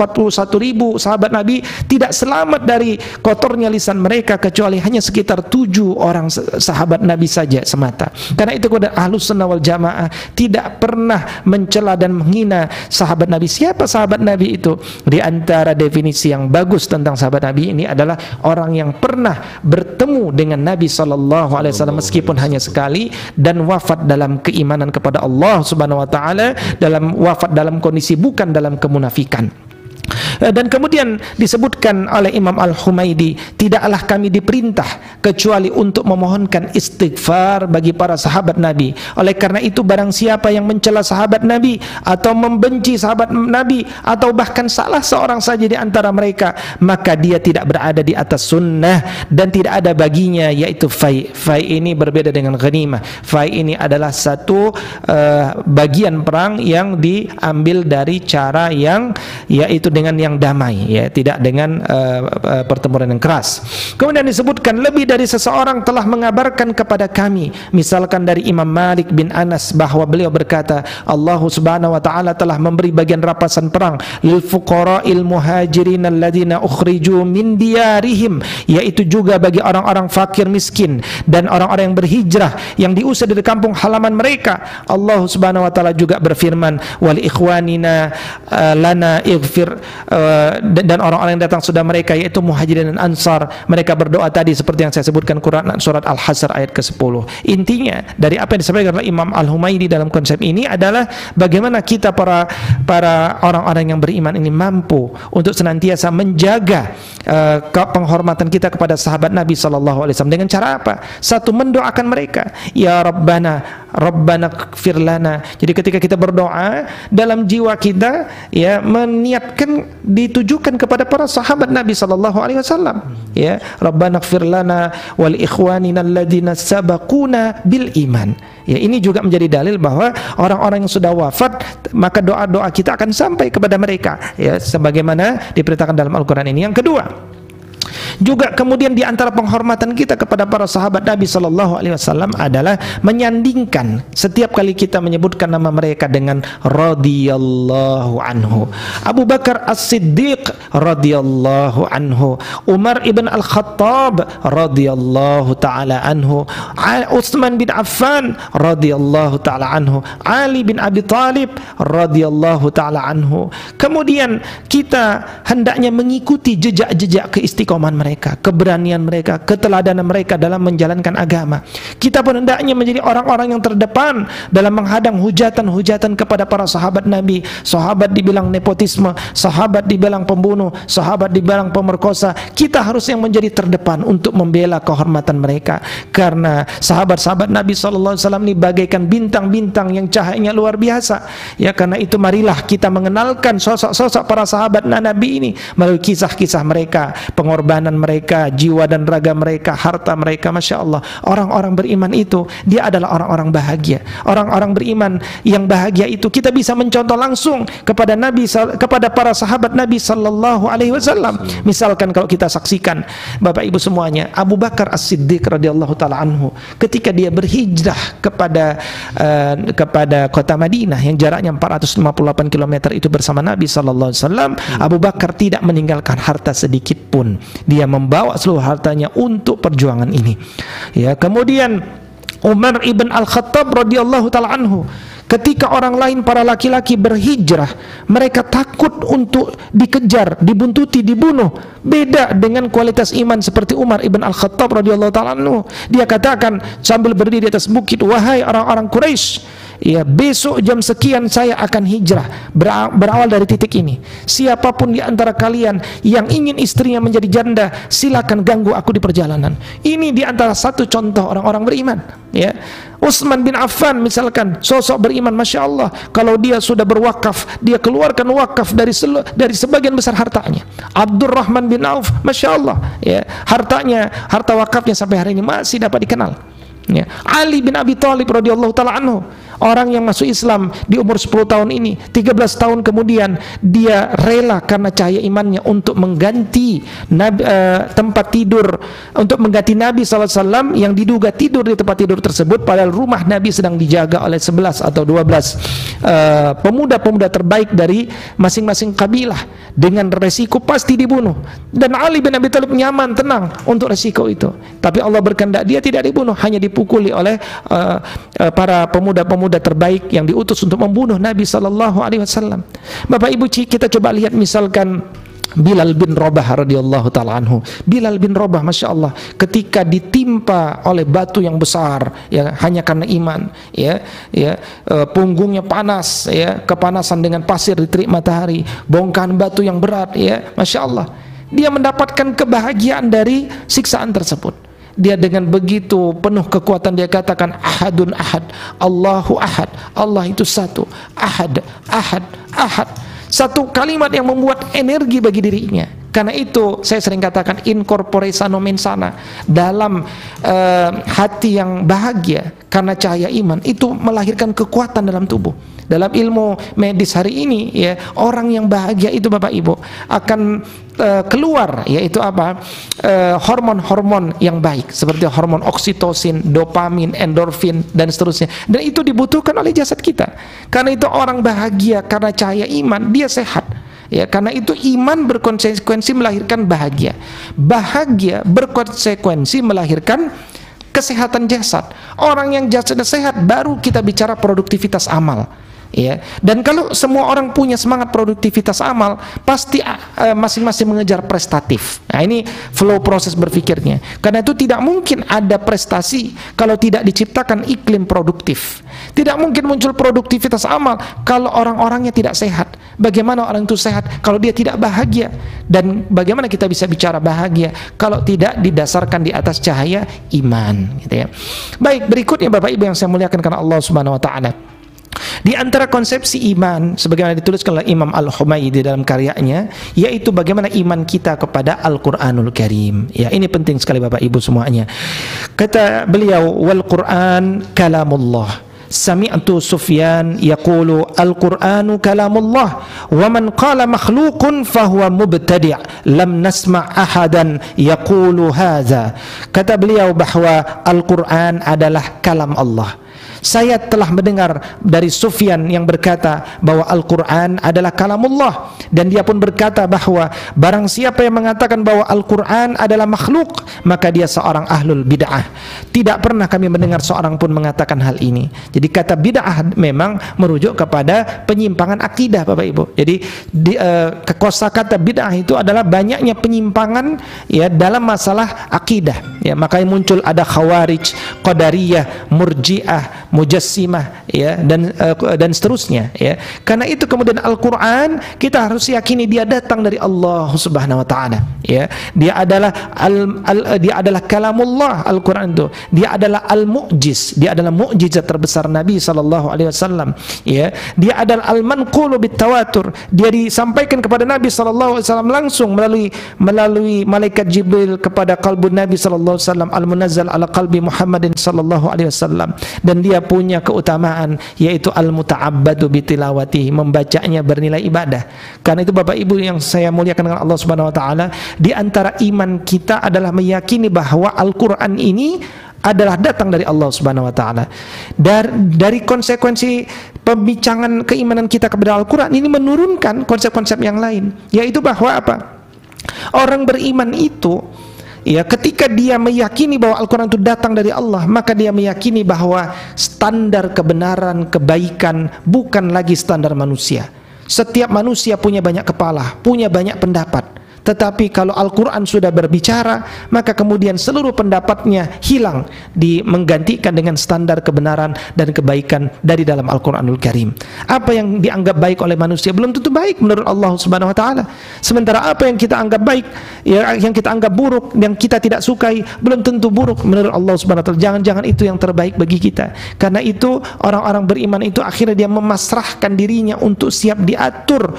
ribu sahabat Nabi tidak selamat dari kotornya lisan mereka kecuali hanya sekitar tujuh orang sahabat Nabi saja semata. Karena itu kepada Ahlus Sunnah wal Jamaah tidak tidak pernah mencela dan menghina sahabat Nabi. Siapa sahabat Nabi itu? Di antara definisi yang bagus tentang sahabat Nabi ini adalah orang yang pernah bertemu dengan Nabi sallallahu alaihi wasallam meskipun hanya sekali dan wafat dalam keimanan kepada Allah Subhanahu wa taala dalam wafat dalam kondisi bukan dalam kemunafikan. Eh, dan kemudian disebutkan oleh Imam Al-Humaidi tidaklah kami diperintah kecuali untuk memohonkan istighfar bagi para sahabat Nabi. Oleh karena itu barang siapa yang mencela sahabat Nabi atau membenci sahabat Nabi atau bahkan salah seorang saja di antara mereka maka dia tidak berada di atas sunnah dan tidak ada baginya yaitu fai. Fai ini berbeda dengan ghanimah. Fai ini adalah satu uh, bagian perang yang diambil dari cara yang yaitu dengan yang damai ya tidak dengan uh, uh, pertempuran yang keras. Kemudian disebutkan lebih dari seseorang telah mengabarkan kepada kami. Misalkan dari Imam Malik bin Anas bahwa beliau berkata Allah Subhanahu wa taala telah memberi bagian rapasan perang lil fuqara'il muhajirin alladziina ukhriju min diyarihim yaitu juga bagi orang-orang fakir miskin dan orang-orang yang berhijrah yang diusir dari kampung halaman mereka. Allah Subhanahu wa taala juga berfirman wal ikhwanina uh, lana ighfir Eh, dan orang-orang yang datang sudah mereka yaitu muhajirin dan ansar mereka berdoa tadi seperti yang saya sebutkan Quran surat Al-Hasr ayat ke-10 intinya dari apa yang disampaikan oleh Imam Al-Humaydi dalam konsep ini adalah bagaimana kita para para orang-orang yang beriman ini mampu untuk senantiasa menjaga uh, penghormatan kita kepada sahabat Nabi wasallam. Dengan cara apa? Satu mendoakan mereka, ya Rabbana Rabbana. Jadi ketika kita berdoa dalam jiwa kita ya meniatkan ditujukan kepada para sahabat Nabi sallallahu alaihi wasallam ya Rabbana kfir lana wal ikhwanina alladziina sabaquna bil iman. Ya, ini juga menjadi dalil bahwa orang-orang yang sudah wafat maka doa-doa kita akan sampai kepada mereka ya sebagaimana diperintahkan dalam Al-Qur'an ini. Yang kedua, juga kemudian di antara penghormatan kita kepada para sahabat Nabi Shallallahu Alaihi Wasallam adalah menyandingkan setiap kali kita menyebutkan nama mereka dengan radhiyallahu anhu. Abu Bakar As-Siddiq radhiyallahu anhu, Umar ibn Al-Khattab radhiyallahu taala anhu, Utsman bin Affan radhiyallahu taala anhu, Ali bin Abi Thalib radhiyallahu taala anhu. Kemudian kita hendaknya mengikuti jejak-jejak keistiqomahan mereka, keberanian mereka, keteladanan mereka dalam menjalankan agama. Kita pun hendaknya menjadi orang-orang yang terdepan dalam menghadang hujatan-hujatan kepada para sahabat Nabi. Sahabat dibilang nepotisme, sahabat dibilang pembunuh, sahabat dibilang pemerkosa. Kita harus yang menjadi terdepan untuk membela kehormatan mereka. Karena sahabat-sahabat Nabi SAW ini bagaikan bintang-bintang yang cahayanya luar biasa. Ya karena itu marilah kita mengenalkan sosok-sosok para sahabat Nabi ini melalui kisah-kisah mereka, pengorbanan mereka, jiwa dan raga mereka, harta mereka, masya Allah. Orang-orang beriman itu dia adalah orang-orang bahagia. Orang-orang beriman yang bahagia itu kita bisa mencontoh langsung kepada Nabi kepada para sahabat Nabi Sallallahu Alaihi Wasallam. Misalkan kalau kita saksikan Bapak Ibu semuanya, Abu Bakar As Siddiq radhiyallahu taala anhu ketika dia berhijrah kepada uh, kepada kota Madinah yang jaraknya 458 km itu bersama Nabi Sallallahu Alaihi Wasallam, Abu Bakar tidak meninggalkan harta sedikit pun. Dia membawa seluruh hartanya untuk perjuangan ini. Ya, kemudian Umar ibn Al-Khattab radhiyallahu taala anhu Ketika orang lain para laki-laki berhijrah, mereka takut untuk dikejar, dibuntuti, dibunuh. Beda dengan kualitas iman seperti Umar ibn Al-Khattab radhiyallahu taala anhu. Dia katakan sambil berdiri di atas bukit, "Wahai orang-orang Quraisy, ya besok jam sekian saya akan hijrah. Berawal dari titik ini. Siapa pun di antara kalian yang ingin istrinya menjadi janda silakan ganggu aku di perjalanan. Ini di antara satu contoh orang-orang beriman ya. Utsman bin Affan misalkan sosok beriman Masya Allah. Kalau dia sudah berwakaf dia keluarkan wakaf dari selu, dari sebagian besar hartanya. Abdurrahman bin Auf Masya Allah ya. Hartanya harta wakafnya sampai hari ini masih dapat dikenal ya. Ali bin Abi Thalib radhiyallahu taala anhu Orang yang masuk Islam di umur 10 tahun ini, 13 tahun kemudian dia rela karena cahaya imannya untuk mengganti nabi, uh, tempat tidur, untuk mengganti Nabi SAW yang diduga tidur di tempat tidur tersebut padahal rumah Nabi sedang dijaga oleh 11 atau 12 uh, pemuda-pemuda terbaik dari masing-masing kabilah dengan resiko pasti dibunuh. Dan Ali bin Abi Thalib nyaman tenang untuk resiko itu. Tapi Allah berkehendak dia tidak dibunuh hanya dipukuli oleh uh, uh, para pemuda-pemuda pemuda terbaik yang diutus untuk membunuh Nabi sallallahu alaihi wasallam. Bapak Ibu kita coba lihat misalkan Bilal bin Rabah radhiyallahu taala anhu. Bilal bin Rabah masya Allah ketika ditimpa oleh batu yang besar ya hanya karena iman ya ya e, punggungnya panas ya kepanasan dengan pasir di terik matahari bongkahan batu yang berat ya masya Allah dia mendapatkan kebahagiaan dari siksaan tersebut dia dengan begitu penuh kekuatan dia katakan ahadun ahad Allahu ahad Allah itu satu ahad ahad ahad. Satu kalimat yang membuat energi bagi dirinya. Karena itu saya sering katakan incorpore sano mensana dalam uh, hati yang bahagia karena cahaya iman itu melahirkan kekuatan dalam tubuh. Dalam ilmu medis hari ini ya orang yang bahagia itu Bapak Ibu akan uh, keluar yaitu apa? Uh, hormon-hormon yang baik seperti hormon oksitosin, dopamin, endorfin dan seterusnya. Dan itu dibutuhkan oleh jasad kita. Karena itu orang bahagia karena cahaya iman dia sehat. Ya karena itu iman berkonsekuensi melahirkan bahagia. Bahagia berkonsekuensi melahirkan kesehatan jasad. Orang yang jasadnya sehat baru kita bicara produktivitas amal ya dan kalau semua orang punya semangat produktivitas amal pasti uh, masing-masing mengejar prestatif nah ini flow proses berpikirnya karena itu tidak mungkin ada prestasi kalau tidak diciptakan iklim produktif tidak mungkin muncul produktivitas amal kalau orang-orangnya tidak sehat Bagaimana orang itu sehat kalau dia tidak bahagia? Dan bagaimana kita bisa bicara bahagia kalau tidak didasarkan di atas cahaya iman, gitu ya. Baik, berikutnya Bapak Ibu yang saya muliakan karena Allah Subhanahu wa taala. Di antara konsepsi iman sebagaimana dituliskan oleh Imam Al-Humaydi dalam karyanya yaitu bagaimana iman kita kepada Al-Qur'anul Karim. Ya, ini penting sekali Bapak Ibu semuanya. Kata beliau wal Qur'an kalamullah. Sami'tu Sufyan yaqulu Al-Qur'anu kalamullah wa man qala makhluqun fahuwa mubtadi' lam nasma' ahadan yaqulu hadza. Kata beliau bahwa Al-Qur'an adalah kalam Allah. Saya telah mendengar dari Sufyan yang berkata bahwa Al-Quran adalah kalamullah. Dan dia pun berkata bahwa barang siapa yang mengatakan bahwa Al-Quran adalah makhluk maka dia seorang ahlul bid'ah. Tidak pernah kami mendengar seorang pun mengatakan hal ini. Jadi kata bid'ah memang merujuk kepada penyimpangan akidah Bapak Ibu. Jadi di, uh, kata bid'ah itu adalah banyaknya penyimpangan ya dalam masalah akidah. Ya makanya muncul ada khawarij qadariyah murji'ah mujassimah ya dan uh, dan seterusnya ya. Karena itu kemudian Al-Qur'an kita harus yakini dia datang dari Allah Subhanahu wa taala ya. Dia adalah al, al dia adalah kalamullah Al-Qur'an itu. Dia adalah al-mu'jiz, dia adalah mukjizat terbesar Nabi sallallahu alaihi wasallam ya. Dia adalah al-manqulu bitawatur. Dia disampaikan kepada Nabi sallallahu alaihi wasallam langsung melalui melalui malaikat Jibril kepada kalbu Nabi sallallahu alaihi wasallam al-munazzal ala qalbi Muhammadin sallallahu alaihi wasallam dan dia punya keutamaan yaitu al-muta'abbadu bitilawati membacanya bernilai ibadah. Karena itu Bapak Ibu yang saya muliakan dengan Allah Subhanahu wa taala, di antara iman kita adalah meyakini bahwa Al-Qur'an ini adalah datang dari Allah Subhanahu wa taala. Dari, dari konsekuensi pembicaraan keimanan kita kepada Al-Qur'an ini menurunkan konsep-konsep yang lain, yaitu bahwa apa? Orang beriman itu ya ketika dia meyakini bahwa Al-Quran itu datang dari Allah maka dia meyakini bahwa standar kebenaran kebaikan bukan lagi standar manusia. Setiap manusia punya banyak kepala punya banyak pendapat tetapi kalau Al-Quran sudah berbicara, maka kemudian seluruh pendapatnya hilang, di menggantikan dengan standar kebenaran dan kebaikan dari dalam Al-Quranul Karim. Apa yang dianggap baik oleh manusia belum tentu baik menurut Allah Subhanahu Wa Taala. Sementara apa yang kita anggap baik, ya, yang kita anggap buruk, yang kita tidak sukai, belum tentu buruk menurut Allah Subhanahu Wa Taala. Jangan-jangan itu yang terbaik bagi kita. Karena itu orang-orang beriman itu akhirnya dia memasrahkan dirinya untuk siap diatur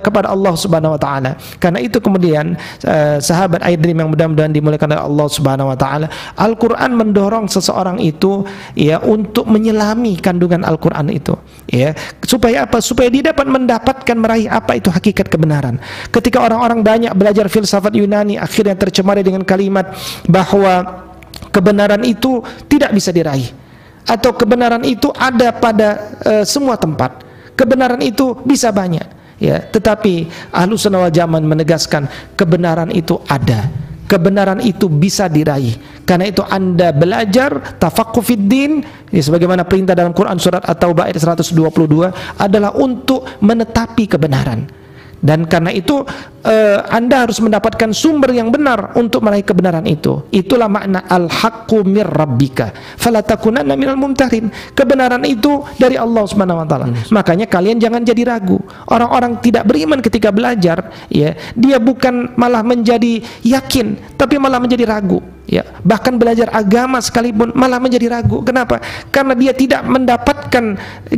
kepada Allah Subhanahu wa taala. Karena itu kemudian uh, sahabat Aidrim yang mudah-mudahan dimuliakan oleh Allah Subhanahu wa taala, Al-Qur'an mendorong seseorang itu ya untuk menyelami kandungan Al-Qur'an itu, ya. Supaya apa? Supaya dia dapat mendapatkan meraih apa itu hakikat kebenaran. Ketika orang-orang banyak belajar filsafat Yunani akhirnya tercemari dengan kalimat bahwa kebenaran itu tidak bisa diraih atau kebenaran itu ada pada uh, semua tempat. Kebenaran itu bisa banyak ya tetapi ahlu sunnah zaman menegaskan kebenaran itu ada. Kebenaran itu bisa diraih. Karena itu anda belajar tafakufiddin ya, sebagaimana perintah dalam Quran surat At-Taubah ayat 122 adalah untuk menetapi kebenaran dan karena itu uh, Anda harus mendapatkan sumber yang benar untuk meraih kebenaran itu. Itulah makna al-haqqu mir rabbika. Fala takunanna minal mumtarin. Kebenaran itu dari Allah Subhanahu wa taala. Hmm. Makanya kalian jangan jadi ragu. Orang-orang tidak beriman ketika belajar, ya, dia bukan malah menjadi yakin, tapi malah menjadi ragu. Ya, bahkan belajar agama sekalipun malah menjadi ragu. Kenapa? Karena dia tidak mendapatkan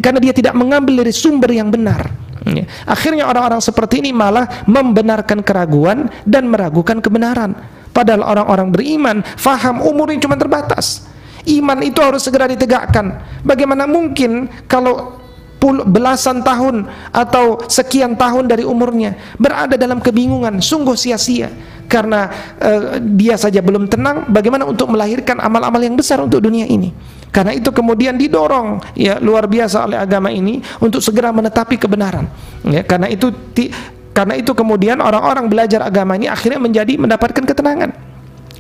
karena dia tidak mengambil dari sumber yang benar. Ya. Akhirnya orang-orang seperti ini malah membenarkan keraguan dan meragukan kebenaran. Padahal orang-orang beriman faham umurnya cuma terbatas. Iman itu harus segera ditegakkan. Bagaimana mungkin kalau belasan tahun atau sekian tahun dari umurnya berada dalam kebingungan, sungguh sia-sia karena uh, dia saja belum tenang bagaimana untuk melahirkan amal-amal yang besar untuk dunia ini. Karena itu kemudian didorong ya luar biasa oleh agama ini untuk segera menetapi kebenaran. Ya, karena itu karena itu kemudian orang-orang belajar agama ini akhirnya menjadi mendapatkan ketenangan.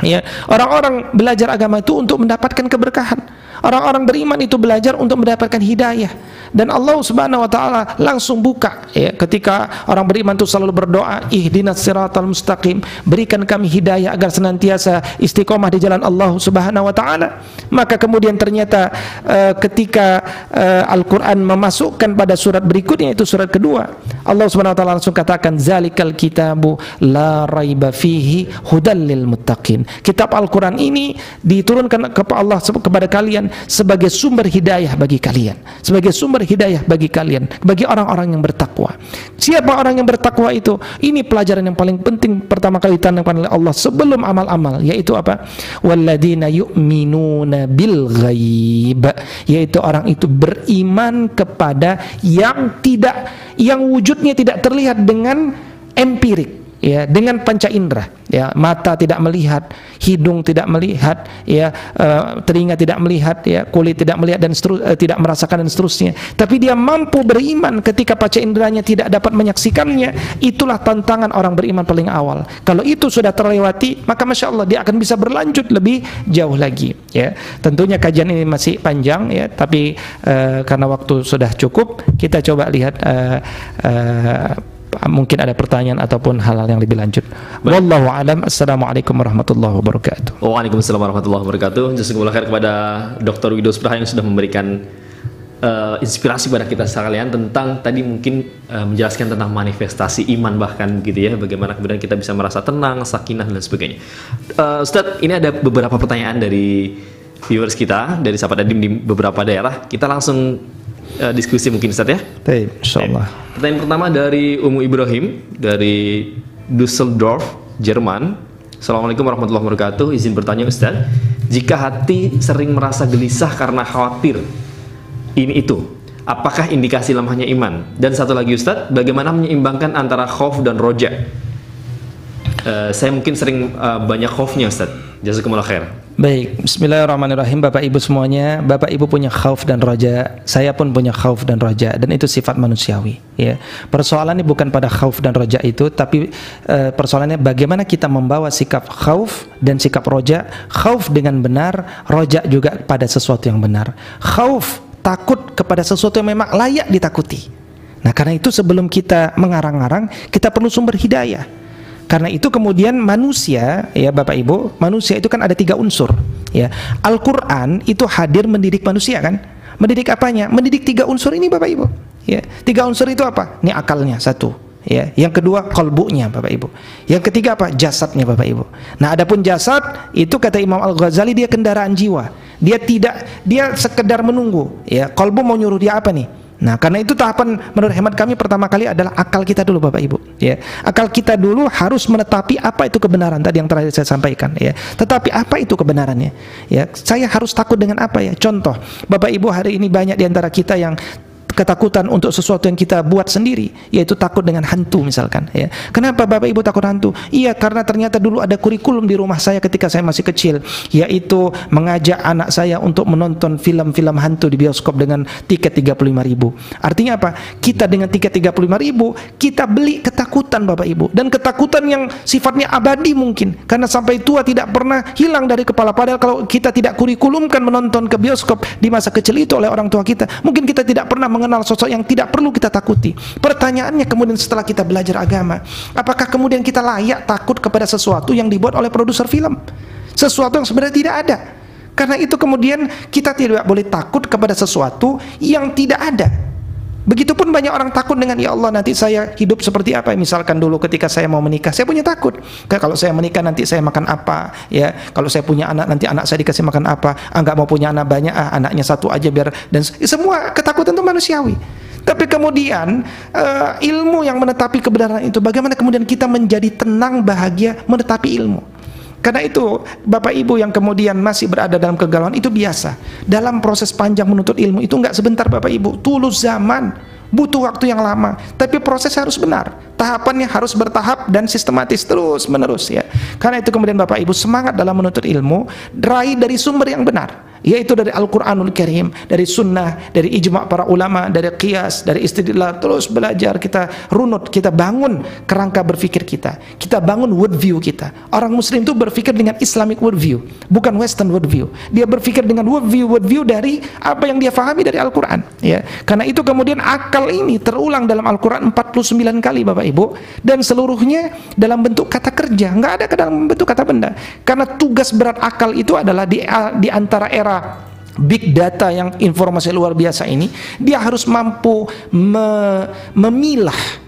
Ya, orang-orang belajar agama itu untuk mendapatkan keberkahan. Orang-orang beriman itu belajar untuk mendapatkan hidayah. Dan Allah Subhanahu wa taala langsung buka ya ketika orang beriman itu selalu berdoa ihdinas siratal mustaqim berikan kami hidayah agar senantiasa istiqomah di jalan Allah Subhanahu wa taala. Maka kemudian ternyata uh, ketika uh, Al-Qur'an memasukkan pada surat berikutnya itu surat kedua Allah Subhanahu wa taala langsung katakan zalikal kitabu la raiba fihi hudal lil muttaqin. Kitab Al-Qur'an ini diturunkan kepada Allah kepada kalian sebagai sumber hidayah bagi kalian sebagai sumber hidayah bagi kalian, bagi orang-orang yang bertakwa. Siapa orang yang bertakwa itu? Ini pelajaran yang paling penting pertama kali ditanamkan oleh Allah sebelum amal-amal, yaitu apa? Walladzina yu'minuna bil ghaib, yaitu orang itu beriman kepada yang tidak yang wujudnya tidak terlihat dengan empirik ya dengan panca indera ya mata tidak melihat hidung tidak melihat ya uh, telinga tidak melihat ya kulit tidak melihat dan seterus, uh, tidak merasakan dan seterusnya. Tapi dia mampu beriman ketika panca inderanya tidak dapat menyaksikannya itulah tantangan orang beriman paling awal. Kalau itu sudah terlewati maka masya Allah dia akan bisa berlanjut lebih jauh lagi ya. Tentunya kajian ini masih panjang ya tapi uh, karena waktu sudah cukup kita coba lihat uh, uh, mungkin ada pertanyaan ataupun hal-hal yang lebih lanjut. Wallahu alam. Assalamualaikum warahmatullahi wabarakatuh. Waalaikumsalam warahmatullahi wabarakatuh. Jazakumullah khair kepada Dr. Widows Praha yang sudah memberikan uh, inspirasi pada kita sekalian tentang tadi mungkin uh, menjelaskan tentang manifestasi iman bahkan gitu ya bagaimana kemudian kita bisa merasa tenang, sakinah dan sebagainya. Uh, Ustadz, ini ada beberapa pertanyaan dari viewers kita dari sahabat Adim di beberapa daerah. Kita langsung uh, diskusi mungkin Ustaz ya. Baik, insyaallah. Pertanyaan pertama dari Umu Ibrahim dari Düsseldorf, Jerman. Assalamualaikum warahmatullahi wabarakatuh. Izin bertanya Ustaz, jika hati sering merasa gelisah karena khawatir ini itu, apakah indikasi lemahnya iman? Dan satu lagi Ustaz, bagaimana menyeimbangkan antara khauf dan roja? Uh, saya mungkin sering uh, banyak khaufnya Ustaz. Jazakumullah khair. Baik, bismillahirrahmanirrahim Bapak Ibu semuanya, Bapak Ibu punya khauf dan roja, saya pun punya khauf dan roja dan itu sifat manusiawi, ya. Persoalannya bukan pada khauf dan roja itu, tapi uh, persoalannya bagaimana kita membawa sikap khauf dan sikap roja, khauf dengan benar, roja juga pada sesuatu yang benar. Khauf takut kepada sesuatu yang memang layak ditakuti. Nah, karena itu sebelum kita mengarang-arang, kita perlu sumber hidayah. Karena itu kemudian manusia, ya Bapak Ibu, manusia itu kan ada tiga unsur. Ya, Al-Quran itu hadir mendidik manusia kan? Mendidik apanya? Mendidik tiga unsur ini Bapak Ibu. Ya, tiga unsur itu apa? Ini akalnya satu. Ya, yang kedua kolbunya Bapak Ibu. Yang ketiga apa? Jasadnya Bapak Ibu. Nah, adapun jasad itu kata Imam Al Ghazali dia kendaraan jiwa. Dia tidak, dia sekedar menunggu. Ya, kolbu mau nyuruh dia apa nih? Nah, karena itu tahapan menurut hemat kami pertama kali adalah akal kita dulu Bapak Ibu, ya. Akal kita dulu harus menetapi apa itu kebenaran tadi yang terakhir saya sampaikan, ya. Tetapi apa itu kebenarannya? Ya, saya harus takut dengan apa ya? Contoh, Bapak Ibu hari ini banyak di antara kita yang ketakutan untuk sesuatu yang kita buat sendiri yaitu takut dengan hantu misalkan ya. Kenapa bapak ibu takut hantu? Iya karena ternyata dulu ada kurikulum di rumah saya ketika saya masih kecil yaitu mengajak anak saya untuk menonton film-film hantu di bioskop dengan tiket 35 ribu. Artinya apa? Kita dengan tiket 35 ribu kita beli ketakutan bapak ibu. Dan ketakutan yang sifatnya abadi mungkin karena sampai tua tidak pernah hilang dari kepala. Padahal kalau kita tidak kurikulumkan menonton ke bioskop di masa kecil itu oleh orang tua kita mungkin kita tidak pernah sosok yang tidak perlu kita takuti. Pertanyaannya kemudian setelah kita belajar agama, apakah kemudian kita layak takut kepada sesuatu yang dibuat oleh produser film? Sesuatu yang sebenarnya tidak ada. Karena itu kemudian kita tidak boleh takut kepada sesuatu yang tidak ada. Begitupun banyak orang takut dengan ya Allah nanti saya hidup seperti apa? Misalkan dulu ketika saya mau menikah saya punya takut. Kalau saya menikah nanti saya makan apa ya? Kalau saya punya anak nanti anak saya dikasih makan apa? Ah nggak mau punya anak banyak ah anaknya satu aja biar dan semua ketakutan itu manusiawi. Tapi kemudian uh, ilmu yang menetapi kebenaran itu bagaimana kemudian kita menjadi tenang bahagia menetapi ilmu karena itu Bapak Ibu yang kemudian masih berada dalam kegalauan itu biasa. Dalam proses panjang menuntut ilmu itu enggak sebentar Bapak Ibu, tulus zaman, butuh waktu yang lama. Tapi proses harus benar. Tahapannya harus bertahap dan sistematis terus menerus ya. Karena itu kemudian Bapak Ibu semangat dalam menuntut ilmu, raih dari sumber yang benar yaitu dari Al-Qur'anul Karim, dari sunnah, dari ijma' para ulama, dari qiyas, dari istidlal, terus belajar kita runut, kita bangun kerangka berpikir kita. Kita bangun worldview kita. Orang muslim itu berpikir dengan Islamic worldview, bukan western worldview. Dia berpikir dengan worldview worldview dari apa yang dia fahami dari Al-Qur'an, ya. Karena itu kemudian akal ini terulang dalam Al-Qur'an 49 kali Bapak Ibu dan seluruhnya dalam bentuk kata kerja, nggak ada dalam bentuk kata benda. Karena tugas berat akal itu adalah di di antara era big data yang informasi luar biasa ini dia harus mampu me, memilah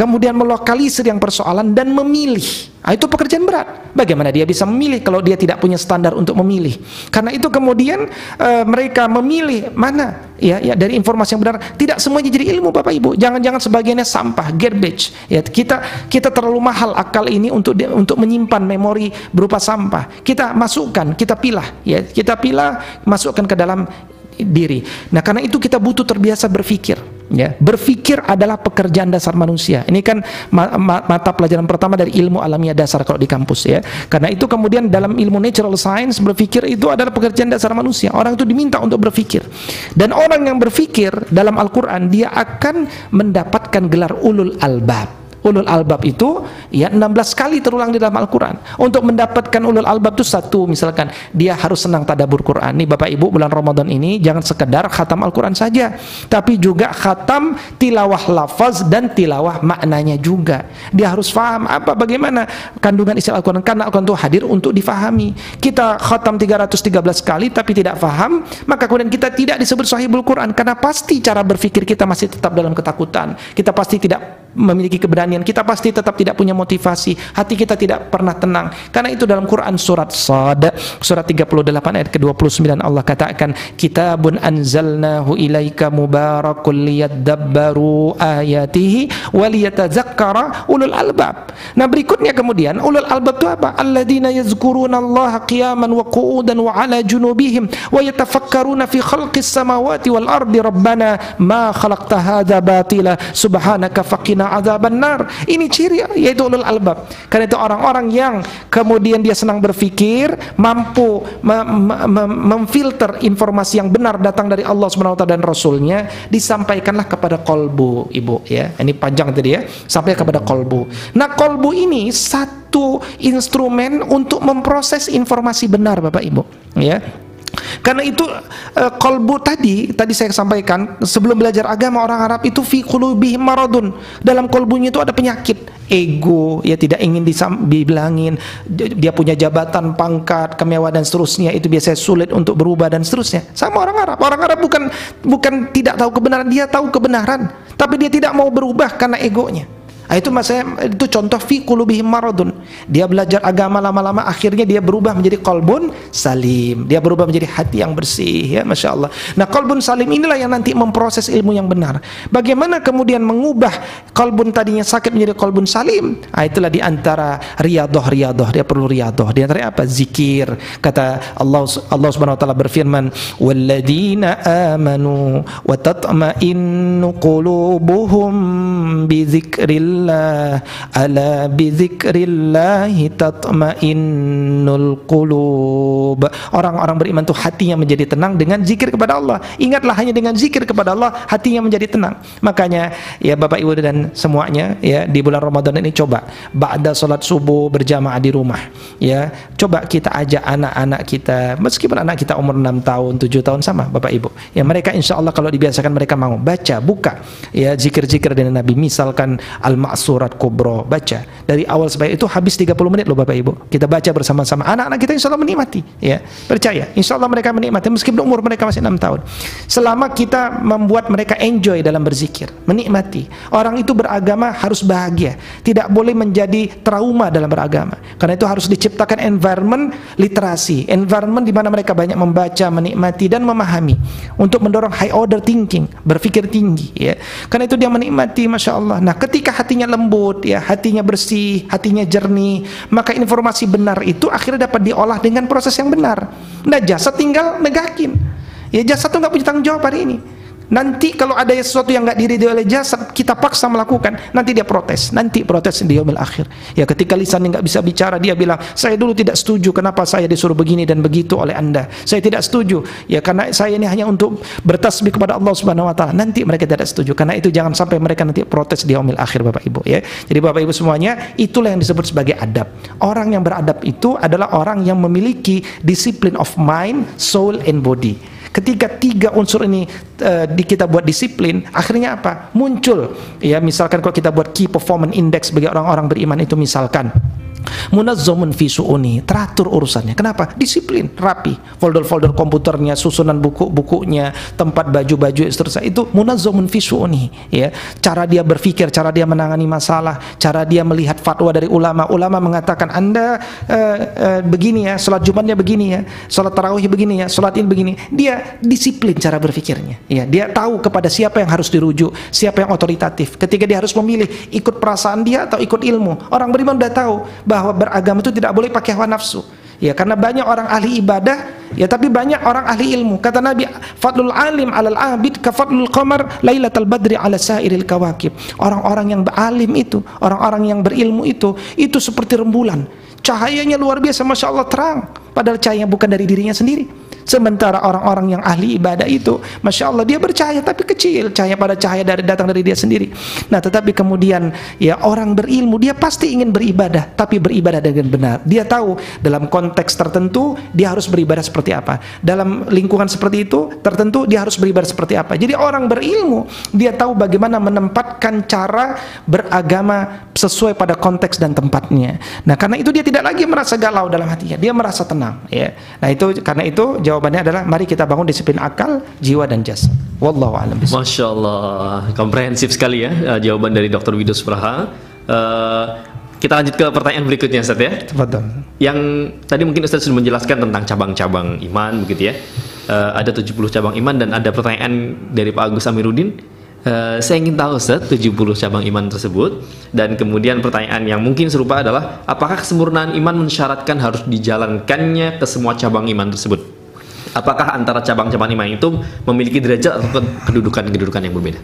kemudian melokalisir yang persoalan dan memilih Nah, itu pekerjaan berat. Bagaimana dia bisa memilih kalau dia tidak punya standar untuk memilih? Karena itu kemudian e, mereka memilih mana ya, ya dari informasi yang benar. Tidak semuanya jadi ilmu Bapak Ibu. Jangan-jangan sebagiannya sampah, garbage. Ya, kita kita terlalu mahal akal ini untuk untuk menyimpan memori berupa sampah. Kita masukkan, kita pilah, ya, kita pilah, masukkan ke dalam diri. Nah, karena itu kita butuh terbiasa berpikir. Ya, berpikir adalah pekerjaan dasar manusia. Ini kan ma ma mata pelajaran pertama dari ilmu alamiah dasar kalau di kampus ya. Karena itu kemudian dalam ilmu natural science berpikir itu adalah pekerjaan dasar manusia. Orang itu diminta untuk berpikir. Dan orang yang berpikir dalam Al-Qur'an dia akan mendapatkan gelar ulul albab ulul albab itu ya 16 kali terulang di dalam Al-Qur'an. Untuk mendapatkan ulul albab itu satu misalkan dia harus senang tadabur Quran. Nih Bapak Ibu bulan Ramadan ini jangan sekedar khatam Al-Qur'an saja, tapi juga khatam tilawah lafaz dan tilawah maknanya juga. Dia harus faham apa bagaimana kandungan isi Al-Qur'an karena Al-Qur'an itu hadir untuk difahami. Kita khatam 313 kali tapi tidak faham, maka kemudian kita tidak disebut sahibul Quran karena pasti cara berpikir kita masih tetap dalam ketakutan. Kita pasti tidak memiliki keberanian kita pasti tetap tidak punya motivasi. Hati kita tidak pernah tenang. Karena itu dalam Quran surat Sad surat 38 ayat ke-29 Allah katakan kitabun anzalnahu ilaika mubarakul liyadabbaru ayatihi waliyatazakkara ulul albab. Nah berikutnya kemudian ulul albab itu apa? Alladzina yazkuruna Allah qiyaman wa qu'udan wa ala junubihim wa yatafakkaruna fi khalqis samawati wal ardi. Rabbana ma khalaqta hadza batila subhanaka faqina waqina azaban nar. Ini ciri yaitu ulul albab. Karena itu orang-orang yang kemudian dia senang berpikir, mampu memfilter informasi yang benar datang dari Allah SWT dan Rasulnya, disampaikanlah kepada kolbu, ibu ya. Ini panjang tadi ya, sampai kepada kolbu. Nah kolbu ini satu instrumen untuk memproses informasi benar, bapak ibu, ya. Karena itu uh, kolbu tadi tadi saya sampaikan sebelum belajar agama orang Arab itu fi qulubihim maradun. Dalam kolbunya itu ada penyakit, ego, ya tidak ingin dibilangin, dia punya jabatan, pangkat, kemewahan dan seterusnya itu biasanya sulit untuk berubah dan seterusnya. Sama orang Arab. Orang Arab bukan bukan tidak tahu kebenaran, dia tahu kebenaran, tapi dia tidak mau berubah karena egonya. Nah, itu maksudnya itu contoh fi qulubihim maradun. Dia belajar agama lama-lama akhirnya dia berubah menjadi kolbun salim. Dia berubah menjadi hati yang bersih ya Masya Allah. Nah kolbun salim inilah yang nanti memproses ilmu yang benar. Bagaimana kemudian mengubah kolbun tadinya sakit menjadi kolbun salim? Nah, itulah di antara riyadoh riyadoh dia perlu riyadoh. Di antara apa? Zikir. Kata Allah Allah Subhanahu wa taala berfirman, "Walladzina amanu wa tatma'innu qulubuhum bi dzikrillah dzikrillah ala bi dzikrillah tatmainnul qulub. Orang-orang beriman itu hatinya menjadi tenang dengan zikir kepada Allah. Ingatlah hanya dengan zikir kepada Allah hatinya menjadi tenang. Makanya ya Bapak Ibu dan semuanya ya di bulan Ramadan ini coba ba'da salat subuh berjamaah di rumah ya. Coba kita ajak anak-anak kita meskipun anak kita umur 6 tahun 7 tahun sama Bapak Ibu. Ya mereka insya Allah kalau dibiasakan mereka mau baca buka ya zikir-zikir dari Nabi. Misalkan al surat kubro. Baca. Dari awal sampai itu habis 30 menit loh Bapak Ibu. Kita baca bersama-sama. Anak-anak kita insya Allah menikmati ya. Percaya insya Allah mereka menikmati. Meskipun umur mereka masih 6 tahun. Selama kita membuat mereka enjoy dalam berzikir menikmati. Orang itu beragama harus bahagia. Tidak boleh menjadi trauma dalam beragama. Karena itu harus diciptakan environment literasi. Environment di mana mereka banyak membaca menikmati dan memahami. Untuk mendorong high order thinking berpikir tinggi ya. Karena itu dia menikmati Masya Allah. Nah ketika hatinya hatinya lembut, ya, hatinya bersih, hatinya jernih, maka informasi benar itu akhirnya dapat diolah dengan proses yang benar. Nah, jasad tinggal negakin. Ya jasad itu nggak punya tanggung jawab hari ini. Nanti kalau ada sesuatu yang nggak diridhoi oleh jasad, kita paksa melakukan, nanti dia protes, nanti protes di yaumil akhir. Ya ketika lisannya nggak bisa bicara, dia bilang, saya dulu tidak setuju kenapa saya disuruh begini dan begitu oleh anda. Saya tidak setuju, ya karena saya ini hanya untuk bertasbih kepada Allah Subhanahu Wa Taala. Nanti mereka tidak setuju, karena itu jangan sampai mereka nanti protes di yaumil akhir, bapak ibu. Ya, jadi bapak ibu semuanya, itulah yang disebut sebagai adab. Orang yang beradab itu adalah orang yang memiliki disiplin of mind, soul, and body. Ketika tiga unsur ini uh, kita buat disiplin, akhirnya apa? Muncul ya misalkan kalau kita buat key performance index bagi orang-orang beriman itu misalkan munazzamun fi su'uni. Teratur urusannya. Kenapa? Disiplin. Rapi. Folder-folder komputernya susunan buku-bukunya tempat baju-baju seterusnya. Itu munazzamun fi su'uni. Ya. Cara dia berpikir cara dia menangani masalah cara dia melihat fatwa dari ulama. Ulama mengatakan anda uh, uh, begini ya salat jumatnya begini ya salat tarawih begini ya salat ini begini. Dia disiplin cara berpikirnya. Ya dia tahu kepada siapa yang harus dirujuk siapa yang otoritatif. Ketika dia harus memilih ikut perasaan dia atau ikut ilmu orang beriman sudah tahu bahwa beragama itu tidak boleh pakai hawa nafsu. Ya, karena banyak orang ahli ibadah, ya tapi banyak orang ahli ilmu. Kata Nabi, fadlul alim alal abid ka fadlul qamar lailatal badri ala sairil kawakib. Orang-orang yang beralim itu, orang-orang yang berilmu itu, itu seperti rembulan. Cahayanya luar biasa, masya Allah terang. Padahal cahaya bukan dari dirinya sendiri. Sementara orang-orang yang ahli ibadah itu, masya Allah dia bercahaya tapi kecil, cahaya pada cahaya dari datang dari dia sendiri. Nah, tetapi kemudian ya orang berilmu dia pasti ingin beribadah, tapi beribadah dengan benar. Dia tahu dalam konteks tertentu dia harus beribadah seperti apa. Dalam lingkungan seperti itu tertentu dia harus beribadah seperti apa. Jadi orang berilmu dia tahu bagaimana menempatkan cara beragama sesuai pada konteks dan tempatnya. Nah, karena itu dia tidak lagi merasa galau dalam hatinya, dia merasa tenang. Ya. Nah itu karena itu jawab jawabannya adalah mari kita bangun disiplin akal, jiwa dan jasad. Wallahu a'lam Masya Allah, komprehensif sekali ya uh, jawaban dari Dr. Widow Supraha. Uh, kita lanjut ke pertanyaan berikutnya Ustaz ya. Betul. Yang tadi mungkin Ustaz sudah menjelaskan tentang cabang-cabang iman begitu ya. Uh, ada 70 cabang iman dan ada pertanyaan dari Pak Agus Amiruddin Uh, saya ingin tahu Ustaz 70 cabang iman tersebut dan kemudian pertanyaan yang mungkin serupa adalah apakah kesempurnaan iman mensyaratkan harus dijalankannya ke semua cabang iman tersebut? apakah antara cabang-cabang iman itu memiliki derajat atau kedudukan-kedudukan yang berbeda?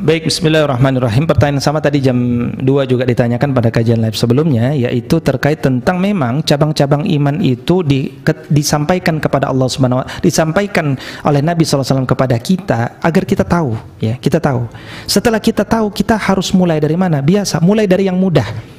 Baik, bismillahirrahmanirrahim. Pertanyaan sama tadi jam 2 juga ditanyakan pada kajian live sebelumnya yaitu terkait tentang memang cabang-cabang iman itu di, ke, disampaikan kepada Allah Subhanahu wa disampaikan oleh Nabi SAW kepada kita agar kita tahu ya, kita tahu. Setelah kita tahu, kita harus mulai dari mana? Biasa, mulai dari yang mudah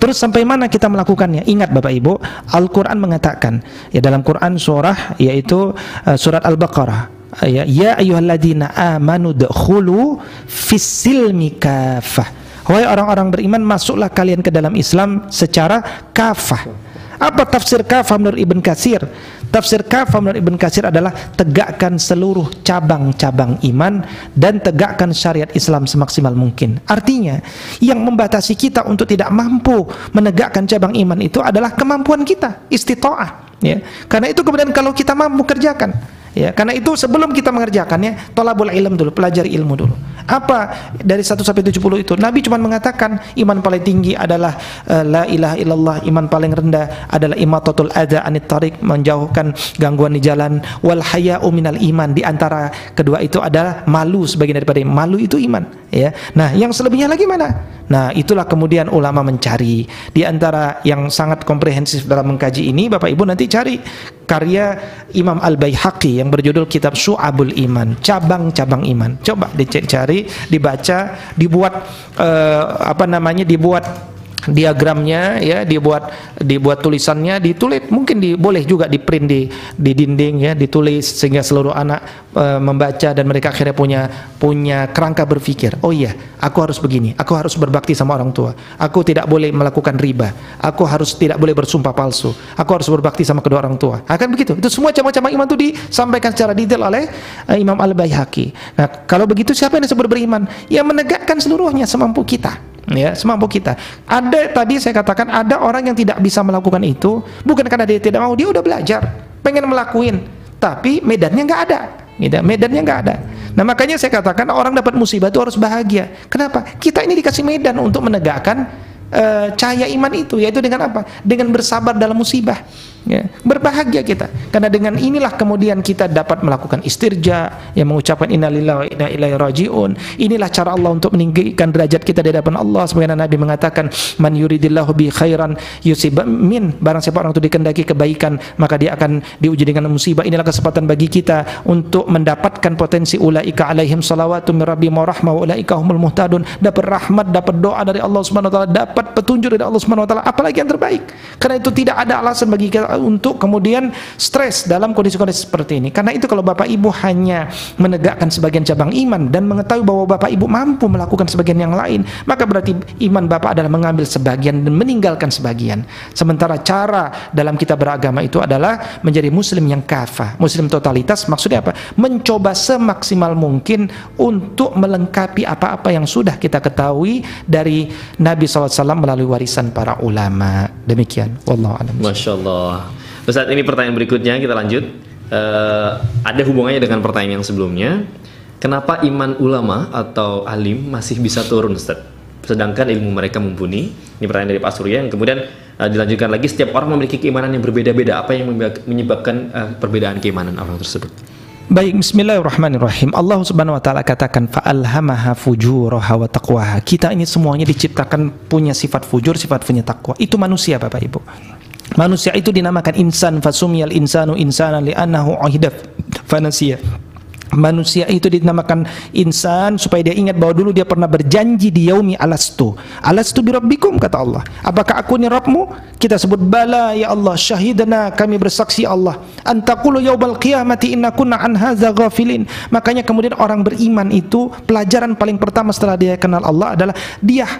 Terus sampai mana kita melakukannya? Ingat Bapak Ibu, Al-Qur'an mengatakan ya dalam Quran surah yaitu uh, surat Al-Baqarah ya ya ayyuhalladzina amanu dkhulu fis-silmi kafah. Wahai orang-orang beriman, masuklah kalian ke dalam Islam secara kafah. Apa tafsir kafah menurut Ibn Katsir? Tafsir kafah menurut Ibn Katsir adalah tegakkan seluruh cabang-cabang iman dan tegakkan syariat Islam semaksimal mungkin. Artinya, yang membatasi kita untuk tidak mampu menegakkan cabang iman itu adalah kemampuan kita, istitoah. Ya. Karena itu kemudian kalau kita mampu kerjakan, Ya, karena itu sebelum kita mengerjakannya, tolabul ilm dulu, pelajari ilmu dulu. Apa dari 1 sampai 70 itu? Nabi cuma mengatakan iman paling tinggi adalah uh, la ilaha illallah, iman paling rendah adalah imatatul adza anit tariq, menjauhkan gangguan di jalan, wal haya'u minal iman. Di antara kedua itu adalah malu sebagian daripada malu itu iman, ya. Nah, yang selebihnya lagi mana? Nah, itulah kemudian ulama mencari di antara yang sangat komprehensif dalam mengkaji ini, Bapak Ibu nanti cari karya Imam Al-Baihaqi yang berjudul Kitab Syu'abul Iman, cabang-cabang iman. Coba dicari, dibaca, dibuat uh, apa namanya? dibuat diagramnya ya dibuat dibuat tulisannya ditulis mungkin di, boleh juga di print di di dinding ya ditulis sehingga seluruh anak e, membaca dan mereka akhirnya punya punya kerangka berpikir. Oh iya aku harus begini aku harus berbakti sama orang tua. Aku tidak boleh melakukan riba. Aku harus tidak boleh bersumpah palsu. Aku harus berbakti sama kedua orang tua. Akan begitu. Itu semua cabang-cabang iman itu disampaikan secara detail oleh e, Imam Al Baihaqi nah kalau begitu siapa yang disebut beriman? Yang menegakkan seluruhnya semampu kita ya semampu kita ada tadi saya katakan ada orang yang tidak bisa melakukan itu bukan karena dia tidak mau dia udah belajar pengen melakuin tapi medannya nggak ada gitu. medannya nggak ada nah makanya saya katakan orang dapat musibah itu harus bahagia kenapa kita ini dikasih medan untuk menegakkan uh, cahaya iman itu yaitu dengan apa? Dengan bersabar dalam musibah. Ya, berbahagia kita karena dengan inilah kemudian kita dapat melakukan istirja yang mengucapkan innalillahi wa inna ilaihi rajiun. Inilah cara Allah untuk meninggikan derajat kita di hadapan Allah sebagaimana Nabi mengatakan man yuridillahu bi khairan yusib min barang siapa orang itu dikendaki kebaikan maka dia akan diuji dengan musibah. Inilah kesempatan bagi kita untuk mendapatkan potensi ulaika alaihim salawatu min rabbihim wa rahmah wa ulaika humul muhtadun dapat rahmat, dapat doa dari Allah Subhanahu wa taala, dapat petunjuk dari Allah Subhanahu wa taala apalagi yang terbaik. Karena itu tidak ada alasan bagi kita untuk kemudian stres dalam kondisi-kondisi seperti ini. Karena itu kalau Bapak Ibu hanya menegakkan sebagian cabang iman dan mengetahui bahwa Bapak Ibu mampu melakukan sebagian yang lain, maka berarti iman Bapak adalah mengambil sebagian dan meninggalkan sebagian. Sementara cara dalam kita beragama itu adalah menjadi muslim yang kafah. Muslim totalitas maksudnya apa? Mencoba semaksimal mungkin untuk melengkapi apa-apa yang sudah kita ketahui dari Nabi SAW melalui warisan para ulama. Demikian. Wallahu a'lam. Masya Allah. Ustaz ini pertanyaan berikutnya kita lanjut. Uh, ada hubungannya dengan pertanyaan yang sebelumnya. Kenapa iman ulama atau alim masih bisa turun Ustaz? Sedangkan ilmu mereka mumpuni. Ini pertanyaan dari Pak Surya yang kemudian uh, dilanjutkan lagi. Setiap orang memiliki keimanan yang berbeda-beda. Apa yang menyebabkan uh, perbedaan keimanan orang tersebut? Baik, bismillahirrahmanirrahim. Allah Subhanahu wa taala katakan fa'alhamaha fujuraha wa taqwaha. Kita ini semuanya diciptakan punya sifat fujur, sifat punya takwa. Itu manusia Bapak Ibu. Manusia itu dinamakan insan fasumiyal insanu insana li'annahu uhidaf fanasiya. Manusia itu dinamakan insan supaya dia ingat bahwa dulu dia pernah berjanji di yaumi alastu. Alastu birabbikum kata Allah. Apakah aku ini? Kita sebut bala ya Allah syahidana kami bersaksi Allah. Antakulu yaubal qiyamati inna kunna an hadza ghafilin. Makanya kemudian orang beriman itu pelajaran paling pertama setelah dia kenal Allah adalah dia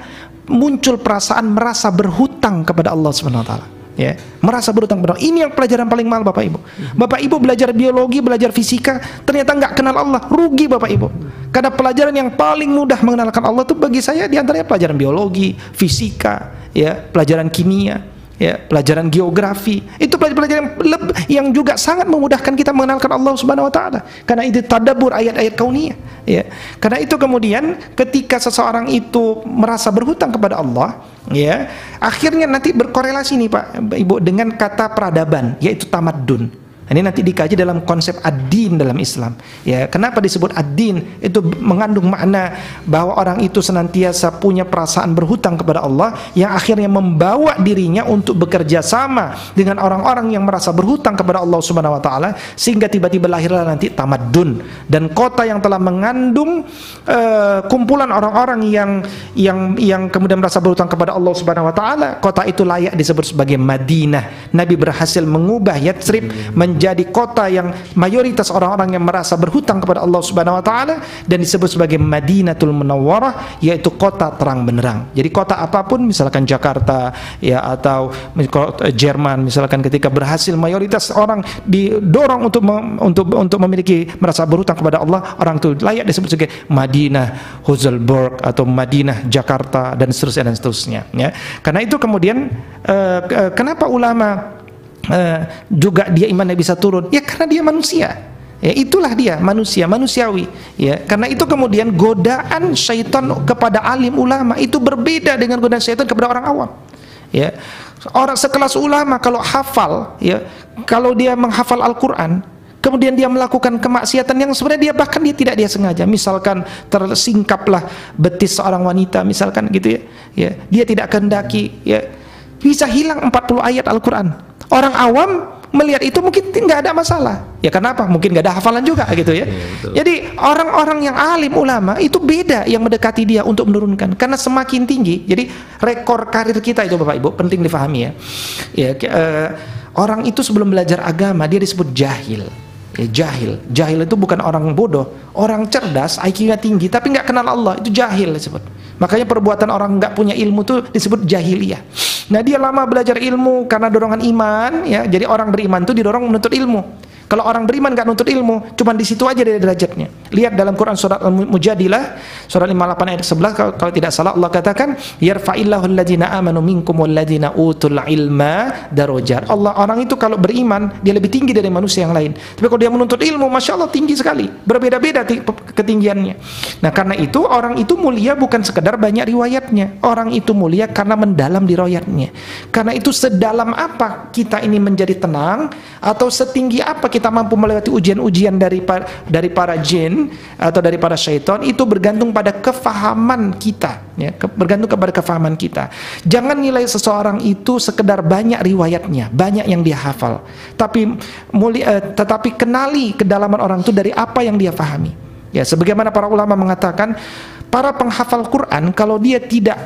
muncul perasaan merasa berhutang kepada Allah Subhanahu wa taala ya. Merasa berutang berutang ini yang pelajaran paling mahal bapak ibu. Bapak ibu belajar biologi belajar fisika ternyata nggak kenal Allah. Rugi bapak ibu. Karena pelajaran yang paling mudah mengenalkan Allah itu bagi saya di antaranya pelajaran biologi fisika ya pelajaran kimia ya pelajaran geografi. Itu pelajaran yang, juga sangat memudahkan kita mengenalkan Allah Subhanahu wa taala. Karena itu tadabbur ayat-ayat kauniyah. Ya karena itu kemudian ketika seseorang itu merasa berhutang kepada Allah ya akhirnya nanti berkorelasi nih Pak Ibu dengan kata peradaban yaitu tamadun ini nanti dikaji dalam konsep ad-din dalam Islam. Ya, kenapa disebut ad-din? Itu mengandung makna bahwa orang itu senantiasa punya perasaan berhutang kepada Allah yang akhirnya membawa dirinya untuk bekerja sama dengan orang-orang yang merasa berhutang kepada Allah Subhanahu wa taala sehingga tiba-tiba lahirlah nanti tamadun dan kota yang telah mengandung uh, kumpulan orang-orang yang yang yang kemudian merasa berhutang kepada Allah Subhanahu wa taala, kota itu layak disebut sebagai Madinah. Nabi berhasil mengubah Yatsrib menjadi menjadi kota yang mayoritas orang-orang yang merasa berhutang kepada Allah Subhanahu wa taala dan disebut sebagai Madinatul Munawwarah yaitu kota terang benderang. Jadi kota apa pun misalkan Jakarta ya atau Jerman misalkan ketika berhasil mayoritas orang didorong untuk untuk untuk memiliki merasa berhutang kepada Allah, orang itu layak disebut sebagai Madinah Huzelberg atau Madinah Jakarta dan seterusnya dan seterusnya ya. Karena itu kemudian uh, kenapa ulama uh, juga dia imannya bisa turun? Ya karena dia manusia. Ya, itulah dia manusia, manusiawi. Ya, karena itu kemudian godaan syaitan kepada alim ulama itu berbeda dengan godaan syaitan kepada orang awam. Ya, orang sekelas ulama kalau hafal, ya, kalau dia menghafal Al-Quran, kemudian dia melakukan kemaksiatan yang sebenarnya dia bahkan dia tidak dia sengaja misalkan tersingkaplah betis seorang wanita misalkan gitu ya ya dia tidak kehendaki ya bisa hilang 40 ayat Al-Quran orang awam melihat itu mungkin nggak ada masalah. Ya kenapa mungkin nggak ada hafalan juga gitu ya, ya jadi orang-orang yang alim ulama itu beda yang mendekati dia untuk menurunkan. Karena semakin tinggi jadi rekor karir kita itu bapak ibu penting difahami ya. Ya uh, orang itu sebelum belajar agama dia disebut jahil. Ya jahil. Jahil itu bukan orang bodoh. Orang cerdas IQ-nya tinggi tapi nggak kenal Allah. Itu jahil disebut. Makanya perbuatan orang nggak punya ilmu itu disebut jahiliyah Nah dia lama belajar ilmu karena dorongan iman ya. Jadi orang beriman itu didorong menuntut ilmu. Kalau orang beriman nggak nuntut ilmu, cuma di situ aja dari derajatnya. Lihat dalam Quran surat Al-Mujadilah surat 58 ayat 11 kalau, kalau tidak salah Allah katakan yarfa'illahu alladziina amanu minkum walladziina utul ilma darajat. Allah orang itu kalau beriman dia lebih tinggi dari manusia yang lain. Tapi kalau dia menuntut ilmu, masya Allah tinggi sekali, berbeda-beda ketinggiannya. Nah karena itu orang itu mulia bukan sekedar banyak riwayatnya, orang itu mulia karena mendalam di riwayatnya. Karena itu sedalam apa kita ini menjadi tenang atau setinggi apa kita mampu melewati ujian-ujian dari dari para jin atau dari para syaitan itu bergantung pada kefahaman kita ya. Bergantung kepada kefahaman kita. Jangan nilai seseorang itu sekedar banyak riwayatnya banyak yang dia hafal. Tapi mulia, eh, tetapi kenali kedalaman orang itu dari apa yang dia fahami. Ya sebagaimana para ulama mengatakan para penghafal Quran kalau dia tidak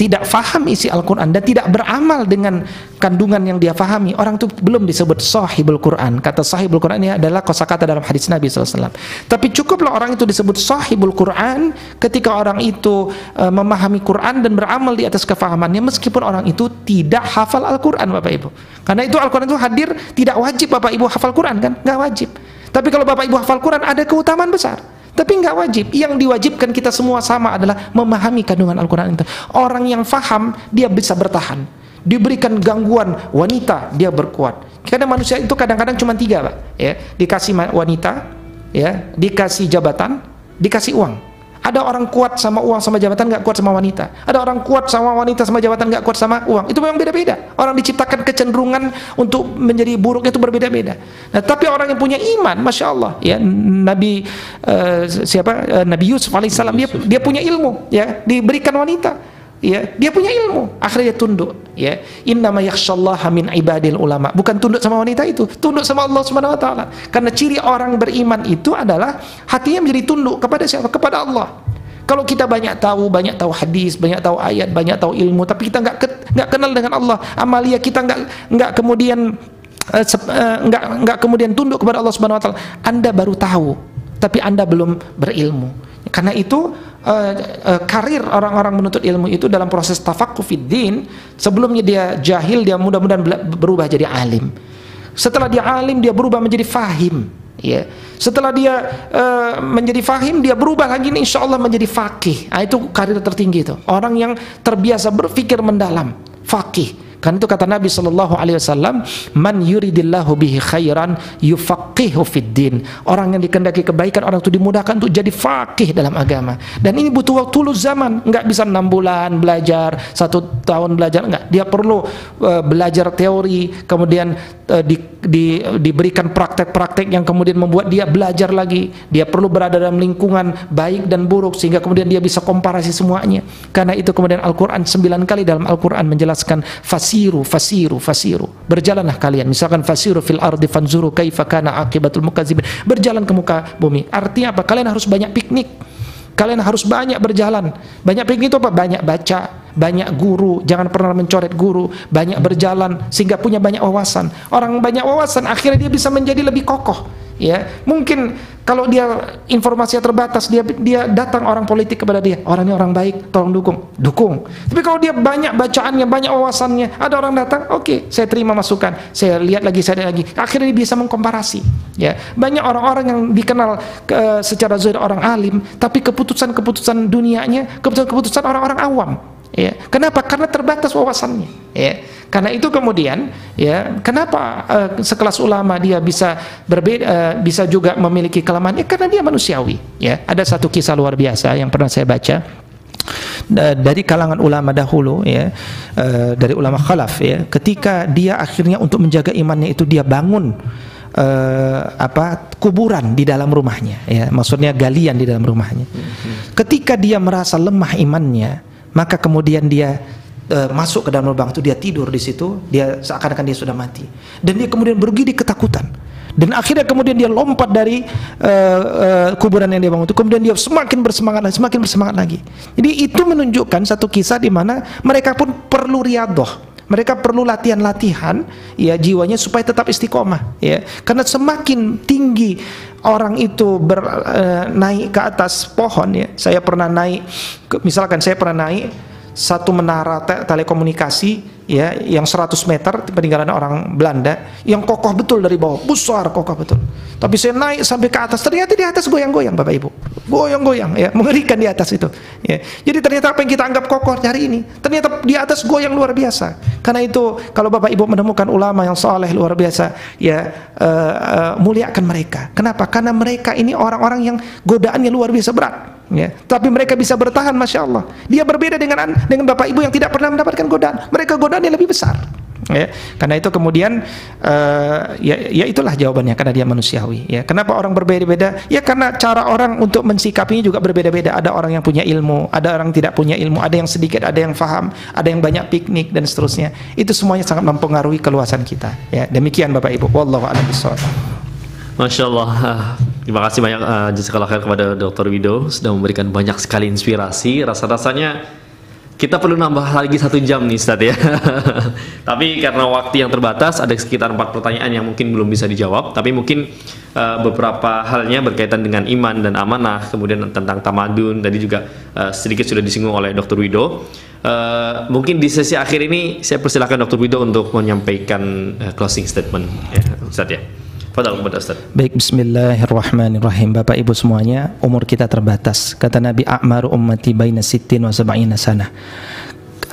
tidak faham isi Al-Quran dan tidak beramal dengan kandungan yang dia fahami. Orang itu belum disebut sahibul Quran. Kata sahibul Quran ini adalah kosakata dalam hadis Nabi SAW tapi cukuplah orang itu disebut sahibul Quran ketika orang itu uh, memahami Quran dan beramal di atas kefahamannya meskipun orang itu tidak hafal Al-Quran Bapak Ibu. Karena itu Al-Quran itu hadir tidak wajib Bapak Ibu hafal Quran kan? Nggak wajib. Tapi kalau Bapak Ibu hafal Quran ada keutamaan besar tapi nggak wajib. Yang diwajibkan kita semua sama adalah memahami kandungan Al-Quran itu. Orang yang faham, dia bisa bertahan. Diberikan gangguan wanita, dia berkuat. Karena manusia itu kadang-kadang cuma tiga, Pak. Ya, dikasih wanita, ya, dikasih jabatan, dikasih uang. Ada orang kuat sama uang sama jabatan nggak kuat sama wanita. Ada orang kuat sama wanita sama jabatan nggak kuat sama uang. Itu memang beda-beda. Orang diciptakan kecenderungan untuk menjadi buruk itu berbeda-beda. Nah, tapi orang yang punya iman, masya Allah, ya Nabi uh, siapa uh, Nabi Yusuf alaihissalam dia dia punya ilmu, ya diberikan wanita ya dia punya ilmu. Akhirnya dia tunduk ya. Innama yakhsyallaha min ibadil ulama. Bukan tunduk sama wanita itu tunduk sama Allah Subhanahu wa taala. Karena ciri orang beriman itu adalah hatinya menjadi tunduk kepada siapa? Kepada Allah. Kalau kita banyak tahu, banyak tahu hadis, banyak tahu ayat, banyak tahu ilmu, tapi kita nggak nggak kenal dengan Allah, amalia kita nggak nggak kemudian uh, uh, nggak nggak kemudian tunduk kepada Allah Subhanahu Wa Taala, Anda baru tahu, tapi Anda belum berilmu. Karena itu uh, uh, karir orang-orang menuntut ilmu itu dalam proses tafakufiddin sebelumnya dia jahil dia mudah-mudahan berubah jadi alim. Setelah dia alim dia berubah menjadi fahim ya. Setelah dia uh, menjadi fahim dia berubah lagi nih insya Allah menjadi fakih nah, itu karir tertinggi itu. Orang yang terbiasa berpikir mendalam fakih Kan itu kata Nabi Shallallahu Alaihi Wasallam, man yuridillahu bihi khairan yufaqihu fid din. Orang yang dikendaki kebaikan orang itu dimudahkan untuk jadi fakih dalam agama. Dan ini butuh waktu lu zaman, nggak bisa enam bulan belajar, satu tahun belajar, nggak. Dia perlu uh, belajar teori, kemudian uh, di, di, diberikan praktek-praktek yang kemudian membuat dia belajar lagi. Dia perlu berada dalam lingkungan baik dan buruk sehingga kemudian dia bisa komparasi semuanya. Karena itu kemudian Al-Quran sembilan kali dalam Al-Quran menjelaskan fasih fasiru fasiru fasiru. Berjalanlah kalian. Misalkan fasiru fil ardi fanzuru kaifa kana akibatul mukadzibin. Berjalan ke muka bumi. Artinya apa? Kalian harus banyak piknik. Kalian harus banyak berjalan. Banyak piknik itu apa? Banyak baca banyak guru, jangan pernah mencoret guru, banyak berjalan sehingga punya banyak wawasan. Orang banyak wawasan akhirnya dia bisa menjadi lebih kokoh. Ya, mungkin kalau dia informasinya terbatas, dia dia datang orang politik kepada dia, orangnya orang baik, tolong dukung, dukung. Tapi kalau dia banyak bacaannya, banyak wawasannya, ada orang datang, oke, okay, saya terima masukan, saya lihat lagi, saya lihat lagi, akhirnya dia bisa mengkomparasi. Ya, banyak orang-orang yang dikenal ke, secara zahir orang alim, tapi keputusan-keputusan dunianya, keputusan-keputusan orang-orang awam ya kenapa? Karena terbatas wawasannya. Ya karena itu kemudian ya kenapa uh, sekelas ulama dia bisa berbeda uh, bisa juga memiliki kelemahan? Ya karena dia manusiawi. Ya ada satu kisah luar biasa yang pernah saya baca. Dari kalangan ulama dahulu ya uh, dari ulama khalaf ya ketika dia akhirnya untuk menjaga imannya itu dia bangun uh, apa kuburan di dalam rumahnya ya maksudnya galian di dalam rumahnya. Ketika dia merasa lemah imannya maka kemudian dia uh, masuk ke dalam lubang itu dia tidur di situ dia seakan-akan dia sudah mati. Dan dia kemudian bergidi ketakutan. Dan akhirnya kemudian dia lompat dari uh, uh, kuburan yang dia bangun itu. Kemudian dia semakin bersemangat lagi semakin bersemangat lagi. Jadi itu menunjukkan satu kisah di mana mereka pun perlu riadoh. Mereka perlu latihan-latihan ya jiwanya supaya tetap istiqomah ya. Karena semakin tinggi orang itu ber, uh, naik ke atas pohon ya. Saya pernah naik misalkan saya pernah naik satu menara te telekomunikasi ya yang 100 meter peninggalan orang Belanda yang kokoh betul dari bawah besar kokoh betul. Tapi saya naik sampai ke atas ternyata di atas goyang-goyang Bapak Ibu. Goyang-goyang ya mengerikan di atas itu ya. Jadi ternyata apa yang kita anggap kokoh hari ini ternyata di atas goyang luar biasa. Karena itu kalau Bapak Ibu menemukan ulama yang soleh luar biasa ya uh, uh, muliakan mereka. Kenapa? Karena mereka ini orang-orang yang godaannya luar biasa berat ya. Tapi mereka bisa bertahan masya Allah. Dia berbeda dengan dengan bapak ibu yang tidak pernah mendapatkan godaan. Mereka godaan yang lebih besar. Ya karena itu kemudian uh, ya, ya itulah jawabannya karena dia manusiawi ya. Kenapa orang berbeda-beda? Ya karena cara orang untuk mensikapinya juga berbeda-beda. Ada orang yang punya ilmu ada orang tidak punya ilmu. Ada yang sedikit ada yang faham ada yang banyak piknik dan seterusnya. Itu semuanya sangat mempengaruhi keluasan kita ya. Demikian bapak ibu. Wallahu a'lam Masya Allah, terima kasih banyak uh, jazakallah khair kepada Dr. Wido sudah memberikan banyak sekali inspirasi. Rasa-rasanya kita perlu nambah lagi satu jam nih Ustaz ya. Tapi karena waktu yang terbatas ada sekitar empat pertanyaan yang mungkin belum bisa dijawab. Tapi mungkin uh, beberapa halnya berkaitan dengan iman dan amanah, kemudian tentang tamadun. Tadi juga uh, sedikit sudah disinggung oleh Dr. Wido. Uh, mungkin di sesi akhir ini saya persilahkan Dr. Wido untuk menyampaikan uh, closing statement ya Ustaz ya. Fadal Ustaz. Baik, bismillahirrahmanirrahim. Bapak Ibu semuanya, umur kita terbatas. Kata Nabi A'maru ummati baina sittin wa sab'ina sana.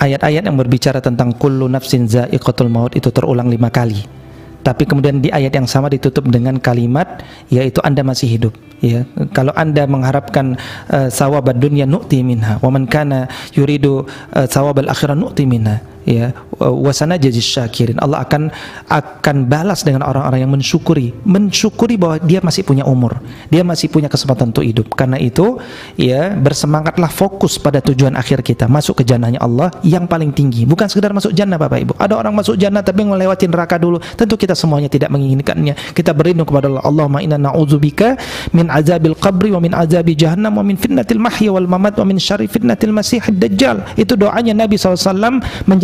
Ayat-ayat yang berbicara tentang kullu nafsin za'iqatul maut itu terulang lima kali. Tapi kemudian di ayat yang sama ditutup dengan kalimat yaitu Anda masih hidup ya kalau anda mengharapkan uh, sawab dunia nu'ti minha wa yuridu uh, sawab al-akhirah nu'ti minha ya wasana jadi syakirin. Allah akan akan balas dengan orang-orang yang mensyukuri. Mensyukuri bahwa dia masih punya umur. Dia masih punya kesempatan untuk hidup. Karena itu ya bersemangatlah fokus pada tujuan akhir kita. Masuk ke jannahnya Allah yang paling tinggi. Bukan sekedar masuk jannah Bapak Ibu. Ada orang masuk jannah tapi melewati neraka dulu. Tentu kita semuanya tidak menginginkannya. Kita berlindung kepada Allah. Allahumma inna na'udzubika min azabil qabri wa min azabi jahannam wa min fitnatil mahya wal mamat wa min syarri fitnatil masihid dajjal. Itu doanya Nabi SAW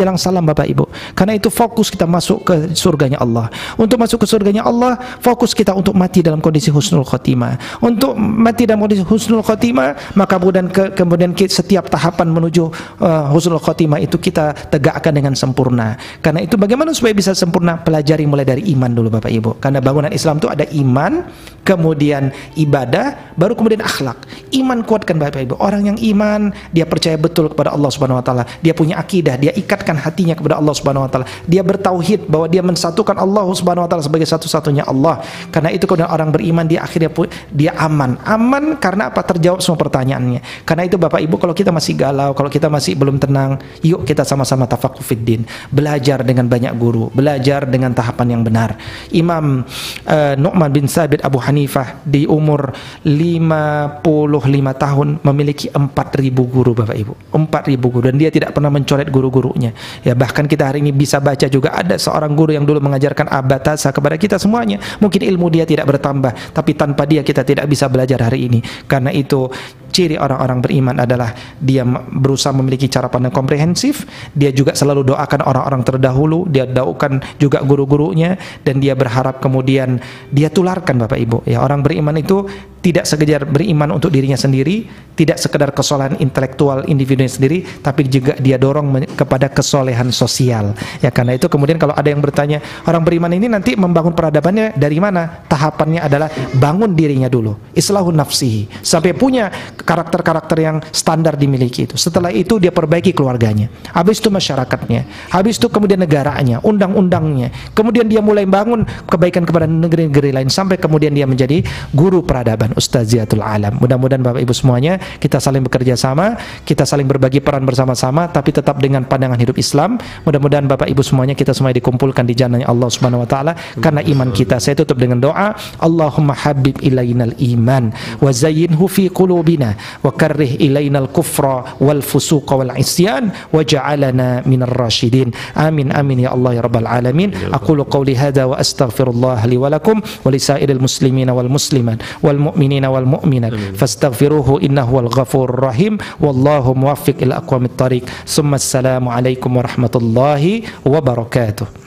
menjelang salam Bapak Ibu karena itu fokus kita masuk ke surganya Allah untuk masuk ke surganya Allah fokus kita untuk mati dalam kondisi husnul khotimah untuk mati dalam kondisi husnul khotimah maka kemudian ke, kemudian setiap tahapan menuju uh, husnul khotimah itu kita tegakkan dengan sempurna karena itu bagaimana supaya bisa sempurna pelajari mulai dari iman dulu Bapak Ibu karena bangunan Islam itu ada iman kemudian ibadah, baru kemudian akhlak. Iman kuatkan Bapak Ibu. Orang yang iman, dia percaya betul kepada Allah Subhanahu wa taala. Dia punya akidah, dia ikatkan hatinya kepada Allah Subhanahu wa taala. Dia bertauhid bahwa dia mensatukan Allah Subhanahu wa taala sebagai satu-satunya Allah. Karena itu kalau orang beriman dia akhirnya dia aman. Aman karena apa? Terjawab semua pertanyaannya. Karena itu Bapak Ibu kalau kita masih galau, kalau kita masih belum tenang, yuk kita sama-sama tafaqquh fiddin. Belajar dengan banyak guru, belajar dengan tahapan yang benar. Imam uh, Nu'man bin Sabit Abu Hanifah di umur 55 tahun memiliki 4000 guru Bapak Ibu 4000 guru dan dia tidak pernah mencoret guru-gurunya ya bahkan kita hari ini bisa baca juga ada seorang guru yang dulu mengajarkan abatasa kepada kita semuanya. Mungkin ilmu dia tidak bertambah tapi tanpa dia kita tidak bisa belajar hari ini. Karena itu ciri orang-orang beriman adalah dia berusaha memiliki cara pandang komprehensif, dia juga selalu doakan orang-orang terdahulu, dia doakan juga guru-gurunya dan dia berharap kemudian dia tularkan Bapak Ibu. Ya, orang beriman itu tidak sekedar beriman untuk dirinya sendiri, tidak sekedar kesolehan intelektual individunya sendiri, tapi juga dia dorong kepada kesolehan sosial. Ya karena itu kemudian kalau ada yang bertanya, orang beriman ini nanti membangun peradabannya dari mana? Tahapannya adalah bangun dirinya dulu, islahun nafsihi, sampai punya karakter-karakter yang standar dimiliki itu. Setelah itu dia perbaiki keluarganya, habis itu masyarakatnya, habis itu kemudian negaranya, undang-undangnya, kemudian dia mulai bangun kebaikan kepada negeri-negeri lain sampai kemudian dia menjadi guru peradaban Ustaziatul Alam. Mudah-mudahan Bapak Ibu semuanya kita saling bekerja sama, kita saling berbagi peran bersama-sama tapi tetap dengan pandangan hidup Islam. Mudah-mudahan Bapak Ibu semuanya kita semua dikumpulkan di jannahnya Allah Subhanahu wa taala karena iman kita. Saya tutup dengan doa, Allahumma habib ilainal iman wa zayyinhu fi qulubina وكره إلينا الكفر والفسوق والعصيان وجعلنا من الراشدين. آمين آمين يا الله يا رب العالمين. أقول قولي هذا وأستغفر الله لي ولكم ولسائر المسلمين والمسلمات والمؤمنين والمؤمنات. فاستغفروه إنه هو الغفور الرحيم. والله موفق إلى أقوام الطريق. ثم السلام عليكم ورحمة الله وبركاته.